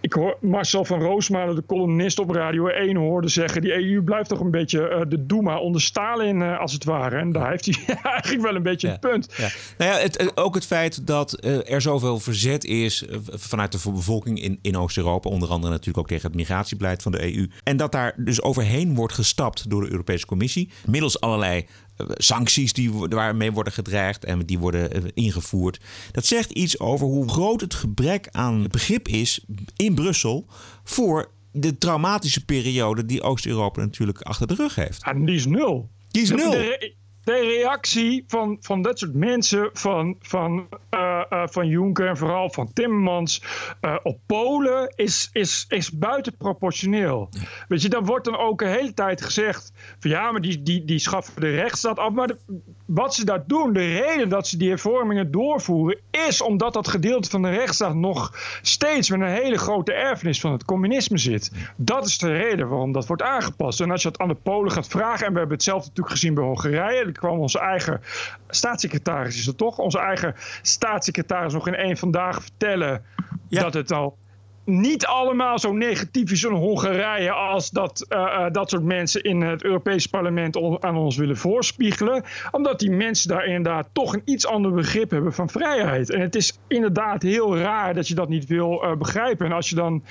ik hoor Marcel van Roosmalen, de columnist op Radio 1, hoorde zeggen... die EU blijft toch een beetje uh, de Doema onder Stalin, uh, als het ware. En daar heeft hij eigenlijk wel een beetje ja. een punt. Ja. Nou ja, het, ook het feit dat uh, er zoveel verzet is vanuit de bevolking in, in Oost-Europa... onder andere natuurlijk ook tegen het migratiebeleid van de EU... en dat daar dus overheen wordt gestapt door de Europese Commissie... middels allerlei sancties die, waarmee worden gedreigd en die worden ingevoerd. Dat zegt iets over hoe groot het gebrek aan begrip is in Brussel voor de traumatische periode die Oost-Europa natuurlijk achter de rug heeft. En die is nul. Die is nul. De, de reactie van, van dat soort mensen, van, van, uh, uh, van Juncker en vooral van Timmermans uh, op Polen, is, is, is buitenproportioneel. Weet je, dan wordt dan ook een hele tijd gezegd: van ja, maar die, die, die schaffen de rechtsstaat af. Maar de, wat ze daar doen, de reden dat ze die hervormingen doorvoeren, is omdat dat gedeelte van de rechtsstaat nog steeds met een hele grote erfenis van het communisme zit. Dat is de reden waarom dat wordt aangepast. En als je het aan de Polen gaat vragen, en we hebben het zelf natuurlijk gezien bij Hongarije kwam onze eigen staatssecretaris, is het toch? Onze eigen staatssecretaris nog in één vandaag vertellen ja. dat het al niet allemaal zo negatief is in Hongarije als dat uh, uh, dat soort mensen in het Europees parlement on, aan ons willen voorspiegelen. Omdat die mensen daar inderdaad toch een iets ander begrip hebben van vrijheid. En het is inderdaad heel raar dat je dat niet wil uh, begrijpen. En als je dan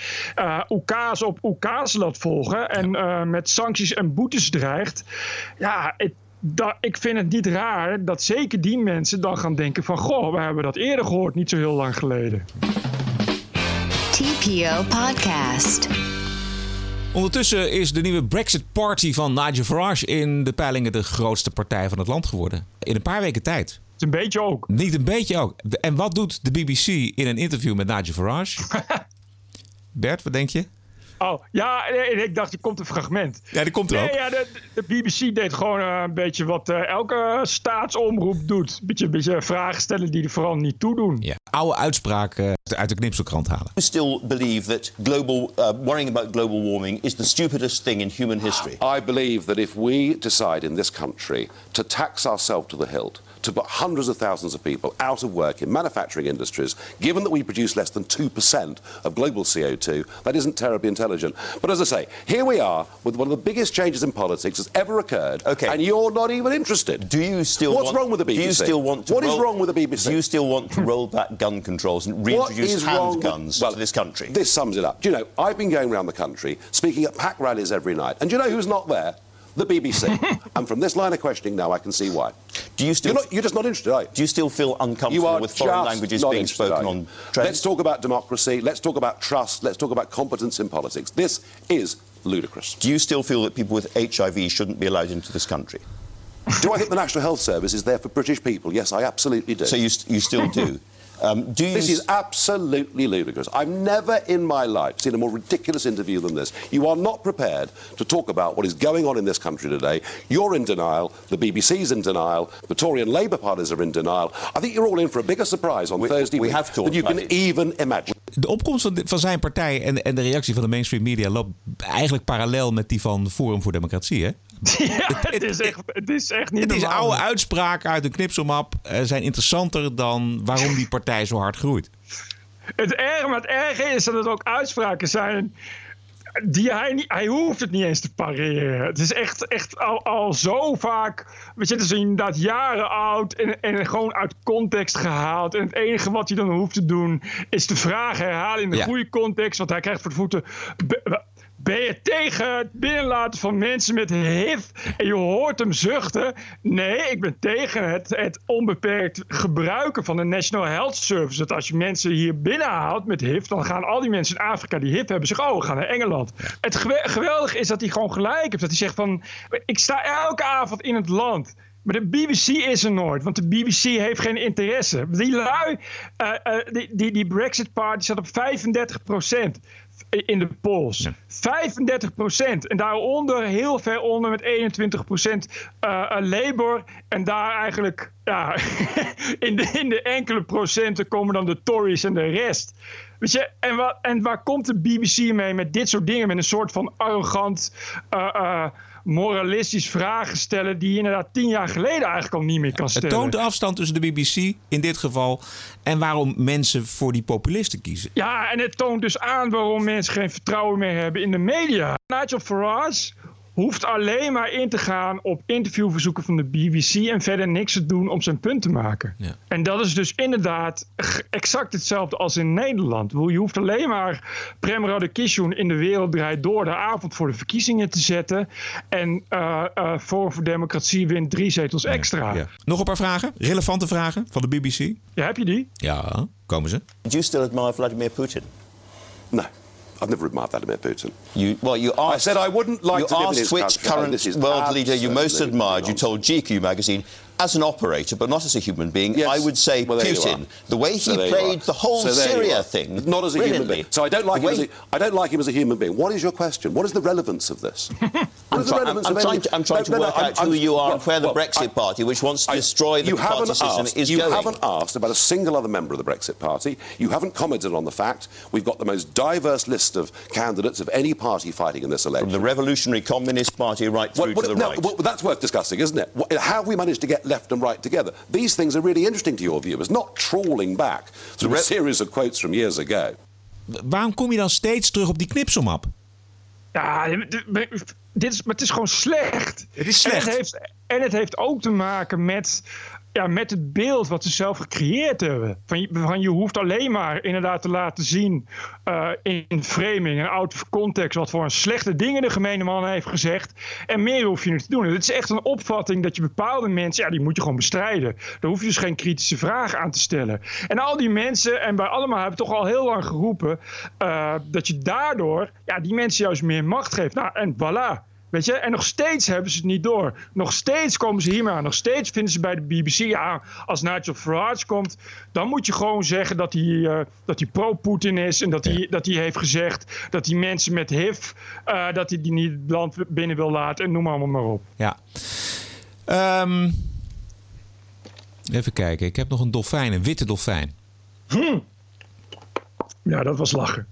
oekaas op oekaas laat volgen en met sancties en boetes dreigt. Ja, het, dat, ik vind het niet raar dat zeker die mensen dan gaan denken van... goh, we hebben dat eerder gehoord, niet zo heel lang geleden. TPO Podcast. Ondertussen is de nieuwe Brexit Party van Nigel Farage in de peilingen de grootste partij van het land geworden. In een paar weken tijd. Een beetje ook. Niet een beetje ook. En wat doet de BBC in een interview met Nigel Farage? Bert, wat denk je? Oh, ja, ik dacht, er komt een fragment. Ja, die komt er nee, ook. Ja, de, de BBC deed gewoon uh, een beetje wat uh, elke staatsomroep doet. Een beetje, beetje vragen stellen die er vooral niet toe doen. Ja, oude uitspraken uh, uit de knipselkrant halen. I still believe that global, uh, worrying about global warming is the stupidest thing in human history. I believe that if we decide in this country to tax ourselves to the hilt, to put hundreds of thousands of people out of work in manufacturing industries, given that we produce less than 2% of global CO2, that isn't terribly intelligent. But as I say, here we are with one of the biggest changes in politics that's ever occurred, okay. and you're not even interested. Do you still What's want, wrong with the BBC? Do you still want to What roll, is wrong with the BBC? Do you still want to roll back gun controls and reintroduce handguns well, to this country? This sums it up. Do you know, I've been going around the country speaking at pack rallies every night, and do you know who's not there? the BBC. and from this line of questioning now, I can see why. Do you still? You're, not, you're just not interested, are you? Do you still feel uncomfortable with foreign languages being spoken on trains? Let's talk about democracy. Let's talk about trust. Let's talk about competence in politics. This is ludicrous. Do you still feel that people with HIV shouldn't be allowed into this country? do I think the National Health Service is there for British people? Yes, I absolutely do. So you, you still do? Um, do this is absolutely ludicrous. I've never in my life seen a more ridiculous interview than this. You are not prepared to talk about what is going on in this country today. You're in denial. The BBC's in denial. The Tory and Labour parties are in denial. I think you're all in for a bigger surprise on we, Thursday we have than you can it. even imagine. De opkomst van, de, van zijn partij en, en de reactie van de mainstream media loopt eigenlijk parallel met die van Forum voor Democratie, hè? Ja, het, is echt, het is echt niet Het is normaal. oude uitspraken uit een knipselmap uh, zijn interessanter dan waarom die partij zo hard groeit. Het erge, maar het erge is dat het ook uitspraken zijn die hij, niet, hij hoeft het niet eens te pareren. Het is echt, echt al, al zo vaak. We zitten ze inderdaad jaren oud en, en gewoon uit context gehaald. En het enige wat hij dan hoeft te doen is de vraag herhalen in de goede context. Want hij krijgt voor de voeten. Ben je tegen het binnenlaten van mensen met HIV? En je hoort hem zuchten. Nee, ik ben tegen het, het onbeperkt gebruiken van de National Health Service. Dat als je mensen hier binnenhaalt met HIV, dan gaan al die mensen in Afrika die HIV hebben zeggen: Oh, gaan naar Engeland. Het geweldige is dat hij gewoon gelijk heeft. Dat hij zegt: van Ik sta elke avond in het land. Maar de BBC is er nooit, want de BBC heeft geen interesse. Die lui, uh, uh, die, die, die Brexit Party zat op 35 procent in de polls. 35 procent. En daaronder, heel ver onder, met 21 procent uh, Labour. En daar eigenlijk, ja, in, de, in de enkele procenten komen dan de Tories en de rest. Weet je, en, wat, en waar komt de BBC mee met dit soort dingen? Met een soort van arrogant. Uh, moralistisch vragen stellen die je inderdaad tien jaar geleden eigenlijk al niet meer kan stellen. Het toont de afstand tussen de BBC in dit geval en waarom mensen voor die populisten kiezen. Ja, en het toont dus aan waarom mensen geen vertrouwen meer hebben in de media. Nigel Farage hoeft alleen maar in te gaan op interviewverzoeken van de BBC en verder niks te doen om zijn punt te maken. Ja. En dat is dus inderdaad exact hetzelfde als in Nederland. Je hoeft alleen maar Prem Radakishun in de wereld draait door de avond voor de verkiezingen te zetten. En uh, uh, Forum voor Democratie wint drie zetels extra. Ja. Nog een paar vragen, relevante vragen van de BBC. Ja, heb je die? Ja, komen ze. Do you still admire Vladimir Putin? No. I've never admired Vladimir Putin. You, well, you asked, I said I wouldn't like you to his which country. current world leader you most admired. You told GQ magazine as an operator, but not as a human being, yes. I would say well, Putin. The way he so played the whole so Syria thing, not as a human being. So I don't like. As a, I don't like him as a human being. What is your question? What is the relevance of this? I'm, try, I'm, I'm, trying to, I'm trying to no, no, work out who you are and where the well, Brexit Party, which wants to destroy the you system, asked, is you going. haven't asked about a single other member of the Brexit Party. You haven't commented on the fact we've got the most diverse list of candidates of any party fighting in this election. From the Revolutionary Communist Party right through well, to the right. Well, that's worth discussing, isn't it? How have we managed to get left and right together? These things are really interesting to your viewers, not trawling back through a series of quotes from years ago. Waarom kom je dan steeds terug op die knipselmap? Ja, dit is, maar het is gewoon slecht. Het is slecht. En het heeft, en het heeft ook te maken met ja, met het beeld wat ze zelf gecreëerd hebben. Van je, van je hoeft alleen maar inderdaad te laten zien uh, in framing en out of context wat voor een slechte dingen de gemene man heeft gezegd. En meer hoef je niet te doen. Het is echt een opvatting dat je bepaalde mensen, ja, die moet je gewoon bestrijden. Daar hoef je dus geen kritische vragen aan te stellen. En al die mensen, en bij allemaal hebben toch al heel lang geroepen, uh, dat je daardoor ja, die mensen juist meer macht geeft. Nou, en voilà. Weet je, en nog steeds hebben ze het niet door. Nog steeds komen ze hiermee aan. Nog steeds vinden ze bij de BBC, ja, als Nigel Farage komt, dan moet je gewoon zeggen dat hij, uh, dat hij pro-Poetin is en dat, ja. hij, dat hij heeft gezegd dat hij mensen met HIV, uh, dat hij die niet het land binnen wil laten en noem allemaal maar op. Ja. Um, even kijken, ik heb nog een dolfijn, een witte dolfijn. Hm. Ja, dat was lachen.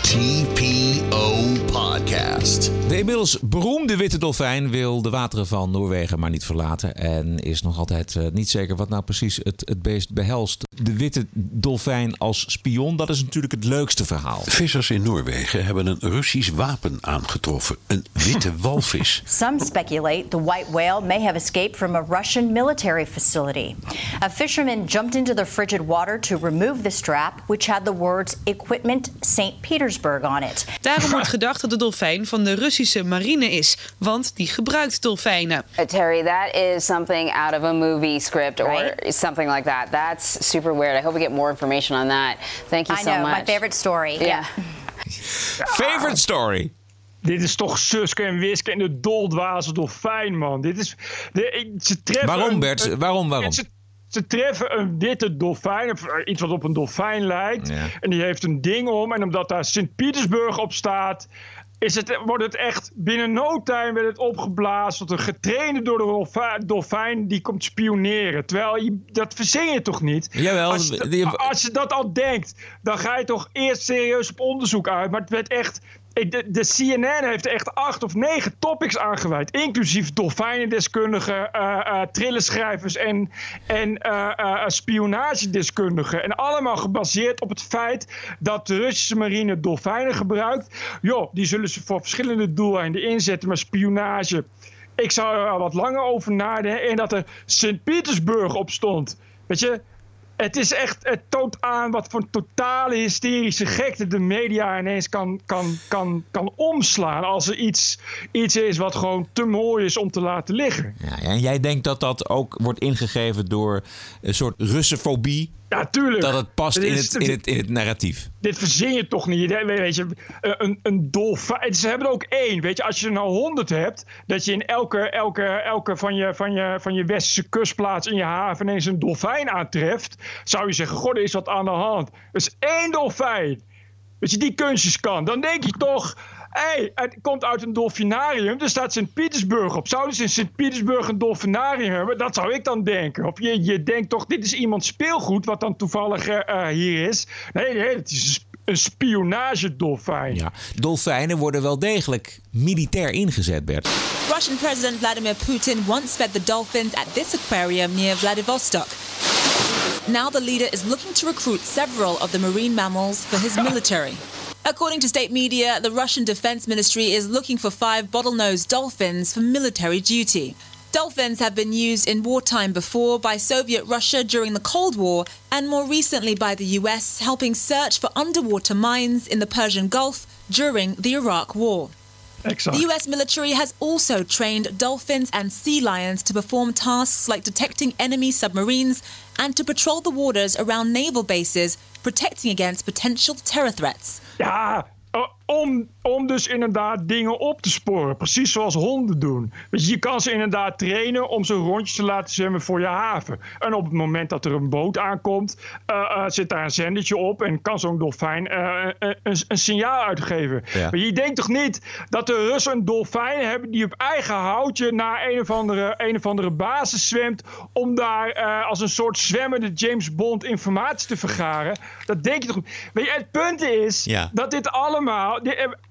TPO Podcast. De inmiddels beroemde witte dolfijn wil de wateren van Noorwegen maar niet verlaten. En is nog altijd uh, niet zeker wat nou precies het, het beest behelst. De witte dolfijn als spion, dat is natuurlijk het leukste verhaal. Vissers in Noorwegen hebben een Russisch wapen aangetroffen. Een witte walvis. Some speculate the white whale may have escaped from a Russian military facility. A fisherman jumped into the frigid water to remove the strap, which had the words Equipment St. Petersburg on it. Daarom wordt gedacht dat de dolfijn van de Russische marine is, want die gebruikt dolfijnen. Uh, Terry, that is something out of a movie script or right? something like that. That's super weird. I hope we get more information on that. Thank you I so know, much. my favorite story. Yeah. yeah. Favorite story. Dit is toch Suske en Wiske en de doldwaze dolfijn, man. Dit is... De, ze treffen waarom, een, Bert? Een, waarom, waarom? Ze, ze treffen een witte dolfijn, of iets wat op een dolfijn lijkt. Ja. En die heeft een ding om. En omdat daar Sint-Petersburg op staat... Is het, wordt het echt binnen no time werd het opgeblazen tot een getrainde door de dolfijn, dolfijn die komt spioneren. Terwijl je, dat verzin je toch niet? Jawel. Als je, als je dat al denkt, dan ga je toch eerst serieus op onderzoek uit. Maar het werd echt de, de, CNN heeft echt acht of negen topics aangeweid. Inclusief dolfijnendeskundigen, uh, uh, trillenschrijvers en, en uh, spionagedeskundigen. En allemaal gebaseerd op het feit dat de Russische marine dolfijnen gebruikt. Joh, die zullen ze voor verschillende doeleinden inzetten, maar spionage. Ik zou er wat langer over nadenken. En dat er Sint-Petersburg op stond. Weet je, het is echt, het toont aan wat voor totale hysterische gekte de media ineens kan, kan, kan, kan omslaan. Als er iets, iets is wat gewoon te mooi is om te laten liggen. Ja, en jij denkt dat dat ook wordt ingegeven door een soort Russofobie? Ja, tuurlijk. Dat het past in het, in, het, in het narratief. Dit verzin je toch niet. Weet je, een, een dolfijn. Ze hebben er ook één. Weet je, als je er nou honderd hebt, dat je in elke, elke, elke van, je, van, je, van je westerse kustplaats in je haven ineens een dolfijn aantreft, zou je zeggen: God, er is wat aan de hand. Dus één dolfijn. Weet je, die kunstjes kan. Dan denk je toch hey, het komt uit een dolfinarium. Er staat Sint-Petersburg op. Zouden ze in Sint-Petersburg een dolfinarium hebben? Dat zou ik dan denken. Of je, je denkt toch, dit is iemand speelgoed wat dan toevallig uh, hier is. Nee, nee, het is een spionagedolfijn. Ja, dolfijnen worden wel degelijk militair ingezet, Bert. Russian President Vladimir Putin once fed the dolphins at this aquarium near Vladivostok. Now the leader is looking to recruit several of the marine mammals for his military. According to state media, the Russian Defense Ministry is looking for five bottlenose dolphins for military duty. Dolphins have been used in wartime before by Soviet Russia during the Cold War and more recently by the US, helping search for underwater mines in the Persian Gulf during the Iraq War. Excellent. The US military has also trained dolphins and sea lions to perform tasks like detecting enemy submarines and to patrol the waters around naval bases, protecting against potential terror threats. Ja, om, om dus inderdaad dingen op te sporen. Precies zoals honden doen. Dus je kan ze inderdaad trainen om zo'n rondjes te laten zwemmen voor je haven. En op het moment dat er een boot aankomt, uh, uh, zit daar een zendertje op en kan zo'n dolfijn uh, een, een, signaal uitgeven. Ja. Maar je denkt toch niet dat de Russen een dolfijn hebben die op eigen houtje naar een of andere, een of andere basis zwemt om daar als een soort zwemmende James Bond informatie te vergaren? Dat denk je toch Weet je, het punt is ja. dat dit allemaal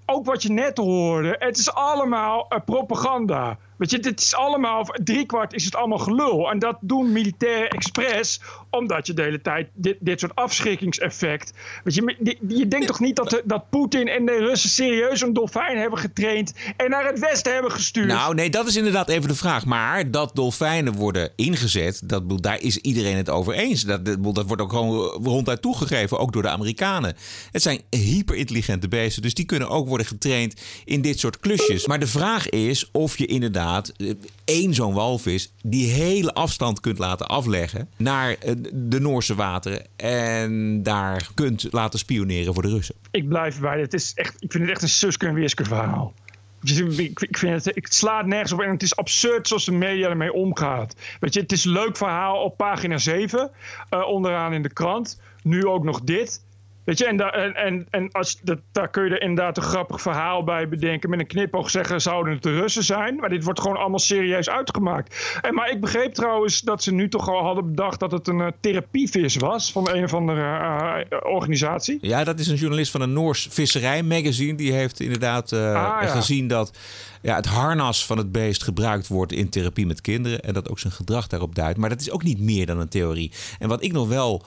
ook wat je net hoorde, het is allemaal uh, propaganda. Weet je, dit is allemaal, driekwart is het allemaal gelul. En dat doen militair expres, omdat je de hele tijd dit, dit soort afschrikkingseffect. Weet je, je denkt toch niet dat, dat Poetin en de Russen serieus een dolfijn hebben getraind en naar het westen hebben gestuurd? Nou, nee, dat is inderdaad even de vraag. Maar dat dolfijnen worden ingezet, dat, daar is iedereen het over eens. Dat, dat wordt ook gewoon ronduit toegegeven, ook door de Amerikanen. Het zijn hyperintelligente beesten, dus die kunnen ook worden getraind in dit soort klusjes. Maar de vraag is of je inderdaad eh, één zo'n walvis die hele afstand kunt laten afleggen naar eh, de Noorse wateren en daar kunt laten spioneren voor de Russen. Ik blijf bij het. Is echt, ik vind het echt een Suske en Wiske verhaal. Ik vind het, ik slaat nergens op en het is absurd zoals de media ermee omgaat. Weet je, het is een leuk verhaal op pagina 7, uh, eh, onderaan in de krant. Nu ook nog dit. Weet je, en, da, en, als, dat, daar kun je er inderdaad een grappig verhaal bij bedenken. Met een knipoog zeggen, zouden het de Russen zijn? Maar dit wordt gewoon allemaal serieus uitgemaakt. En, maar ik begreep trouwens dat ze nu toch al hadden bedacht dat het een uh, therapievis was. Van een of andere uh, organisatie. Ja, dat is een journalist van een Noors visserijmagazine. Die heeft inderdaad uh, gezien dat ja, het harnas van het beest gebruikt wordt in therapie met kinderen. En dat ook zijn gedrag daarop duidt. Maar dat is ook niet meer dan een theorie. En wat ik nog wel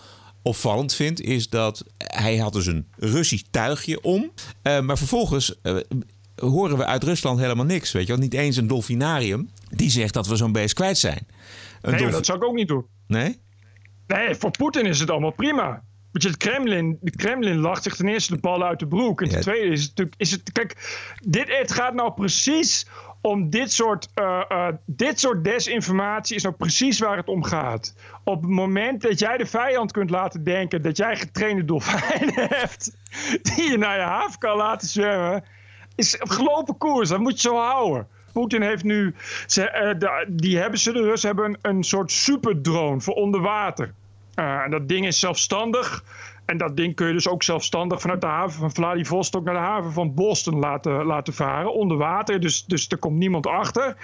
opvallend vind, is dat hij had dus een Russisch tuigje om. Uh, maar vervolgens uh, horen we uit Rusland helemaal niks. Weet je wel? Niet eens een dolfinarium die zegt dat we zo'n beest kwijt zijn. Een nee, dat zou ik ook niet doen. Nee? Nee, voor Poetin is het allemaal prima. Want je, het Kremlin, de Kremlin lacht zich ten eerste de ballen uit de broek. En ten tweede is het natuurlijk... Is het, kijk, dit, het gaat nou precies om dit soort, uh, uh, dit soort desinformatie is nou precies waar het om gaat. Op het moment dat jij de vijand kunt laten denken dat jij getrainde dolfijnen hebt, die je naar je haven kan laten zwemmen, is gelopen koers. Dat moet je zo houden. Poetin heeft nu, ze, de, die hebben ze, de Russen hebben een, een soort superdrone voor onder water. dat ding is zelfstandig. En dat ding kun je dus ook zelfstandig vanuit de haven van Vladivostok naar de haven van Boston laten, laten varen. Onder water, dus, dus er komt niemand achter.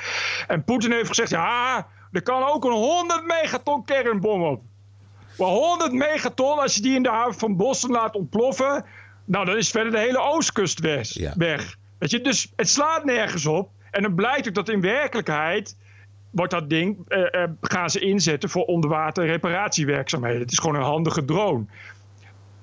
En Poetin heeft gezegd, ja, er kan ook een 100 megaton kernbom op. Maar 100 megaton, als je die in de haven van Boston laat ontploffen... Nou, dan is verder de hele oostkust weg. weg. Weet je, dus het slaat nergens op. En dan blijkt ook dat in werkelijkheid wordt dat ding, eh, eh, gaan ze inzetten voor onderwater reparatiewerkzaamheden. Het is gewoon een handige drone.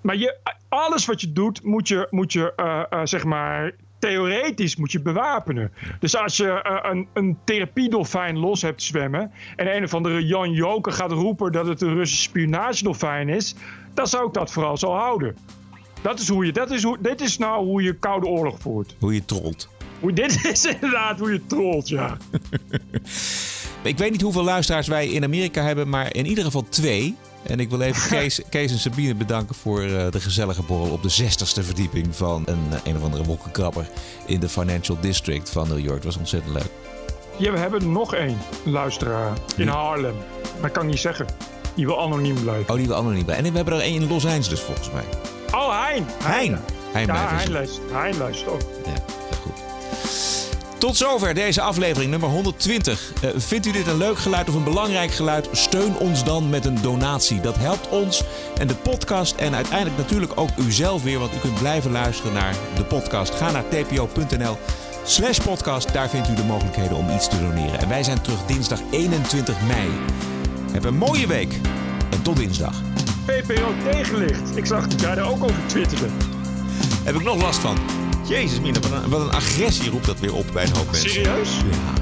Maar je, alles wat je doet, moet je, moet je uh, zeg maar, theoretisch moet je bewapenen. Dus als je een, een therapiedolfijn los hebt zwemmen... en een of andere Jan Joker gaat roepen dat het een Russische spionagedolfijn is... dan zou ik dat vooral zo houden. Dat is hoe je, dat is hoe, dit is nou hoe je Koude Oorlog voert. Hoe je trolt. Hoe, dit is inderdaad hoe je trolt, ja. Ik weet niet hoeveel luisteraars wij in Amerika hebben, maar in ieder geval twee. En ik wil even Kees, Kees en Sabine bedanken voor uh, de gezellige borrel op de 60ste verdieping van een, uh, een of andere wolkenkrabber in de Financial District van New York. Dat was ontzettend leuk. Ja, we hebben nog één luisteraar in Harlem. Maar ik kan niet zeggen. Die wil anoniem blijven. Oh, die wil anoniem blijven. En we hebben er één in Los Angeles volgens mij. Oh, Hein. Hein. Hein, ja, Hein luistert. Hein luistert ook. Ja, goed. Tot zover deze aflevering nummer 120. Uh, vindt u dit een leuk geluid of een belangrijk geluid? Steun ons dan met een donatie. Dat helpt ons en de podcast en uiteindelijk natuurlijk ook uzelf weer, want u kunt blijven luisteren naar de podcast. Ga naar tpo.nl slash podcast. Daar vindt u de mogelijkheden om iets te doneren. En wij zijn terug dinsdag 21 mei. Heb een mooie week en tot dinsdag. PPO tegenlicht. Ik zag dat jij daar ook over twitteren. Heb ik nog last van. Jezus, Mina, wat een, wat een agressie roept dat weer op bij een hoop mensen. Serieus? Ja.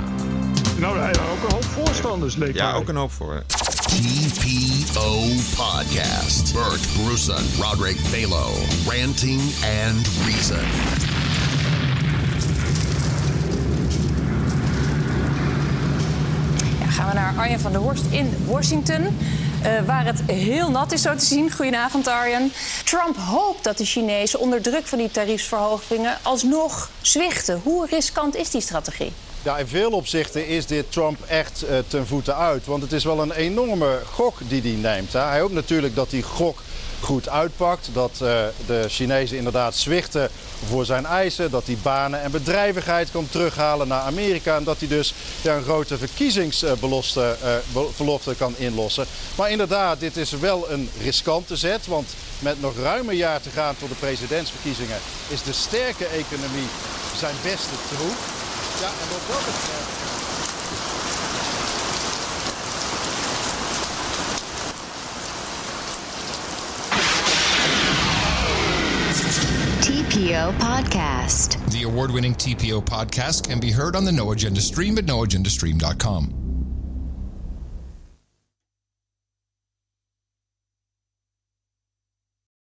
Nou, daar hebben ook een hoop voorstanders, leek Ja, mij. ook een hoop voor. TPO Podcast. Bert Brussen, Roderick Balo, Ranting and Reason. Ja, gaan we naar Arjen van der Horst in Washington. Uh, waar het heel nat is, zo te zien. Goedenavond, Arjen. Trump hoopt dat de Chinezen onder druk van die tariefsverhogingen alsnog zwichten. Hoe riskant is die strategie? Ja, in veel opzichten is dit Trump echt uh, ten voeten uit. Want het is wel een enorme gok die hij neemt. Hè. Hij hoopt natuurlijk dat die gok goed uitpakt. Dat uh, de Chinezen inderdaad zwichten voor zijn eisen. Dat hij banen en bedrijvigheid kan terughalen naar Amerika. En dat hij dus een grote verkiezingsbelofte uh, kan inlossen. Maar inderdaad, dit is wel een riskante zet. Want met nog ruim een jaar te gaan tot de presidentsverkiezingen... is de sterke economie zijn beste troef. Ja, en wat dat. TPO Podcast. The award winning TPO podcast can be heard on the No Agenda stream at noagendastream.com.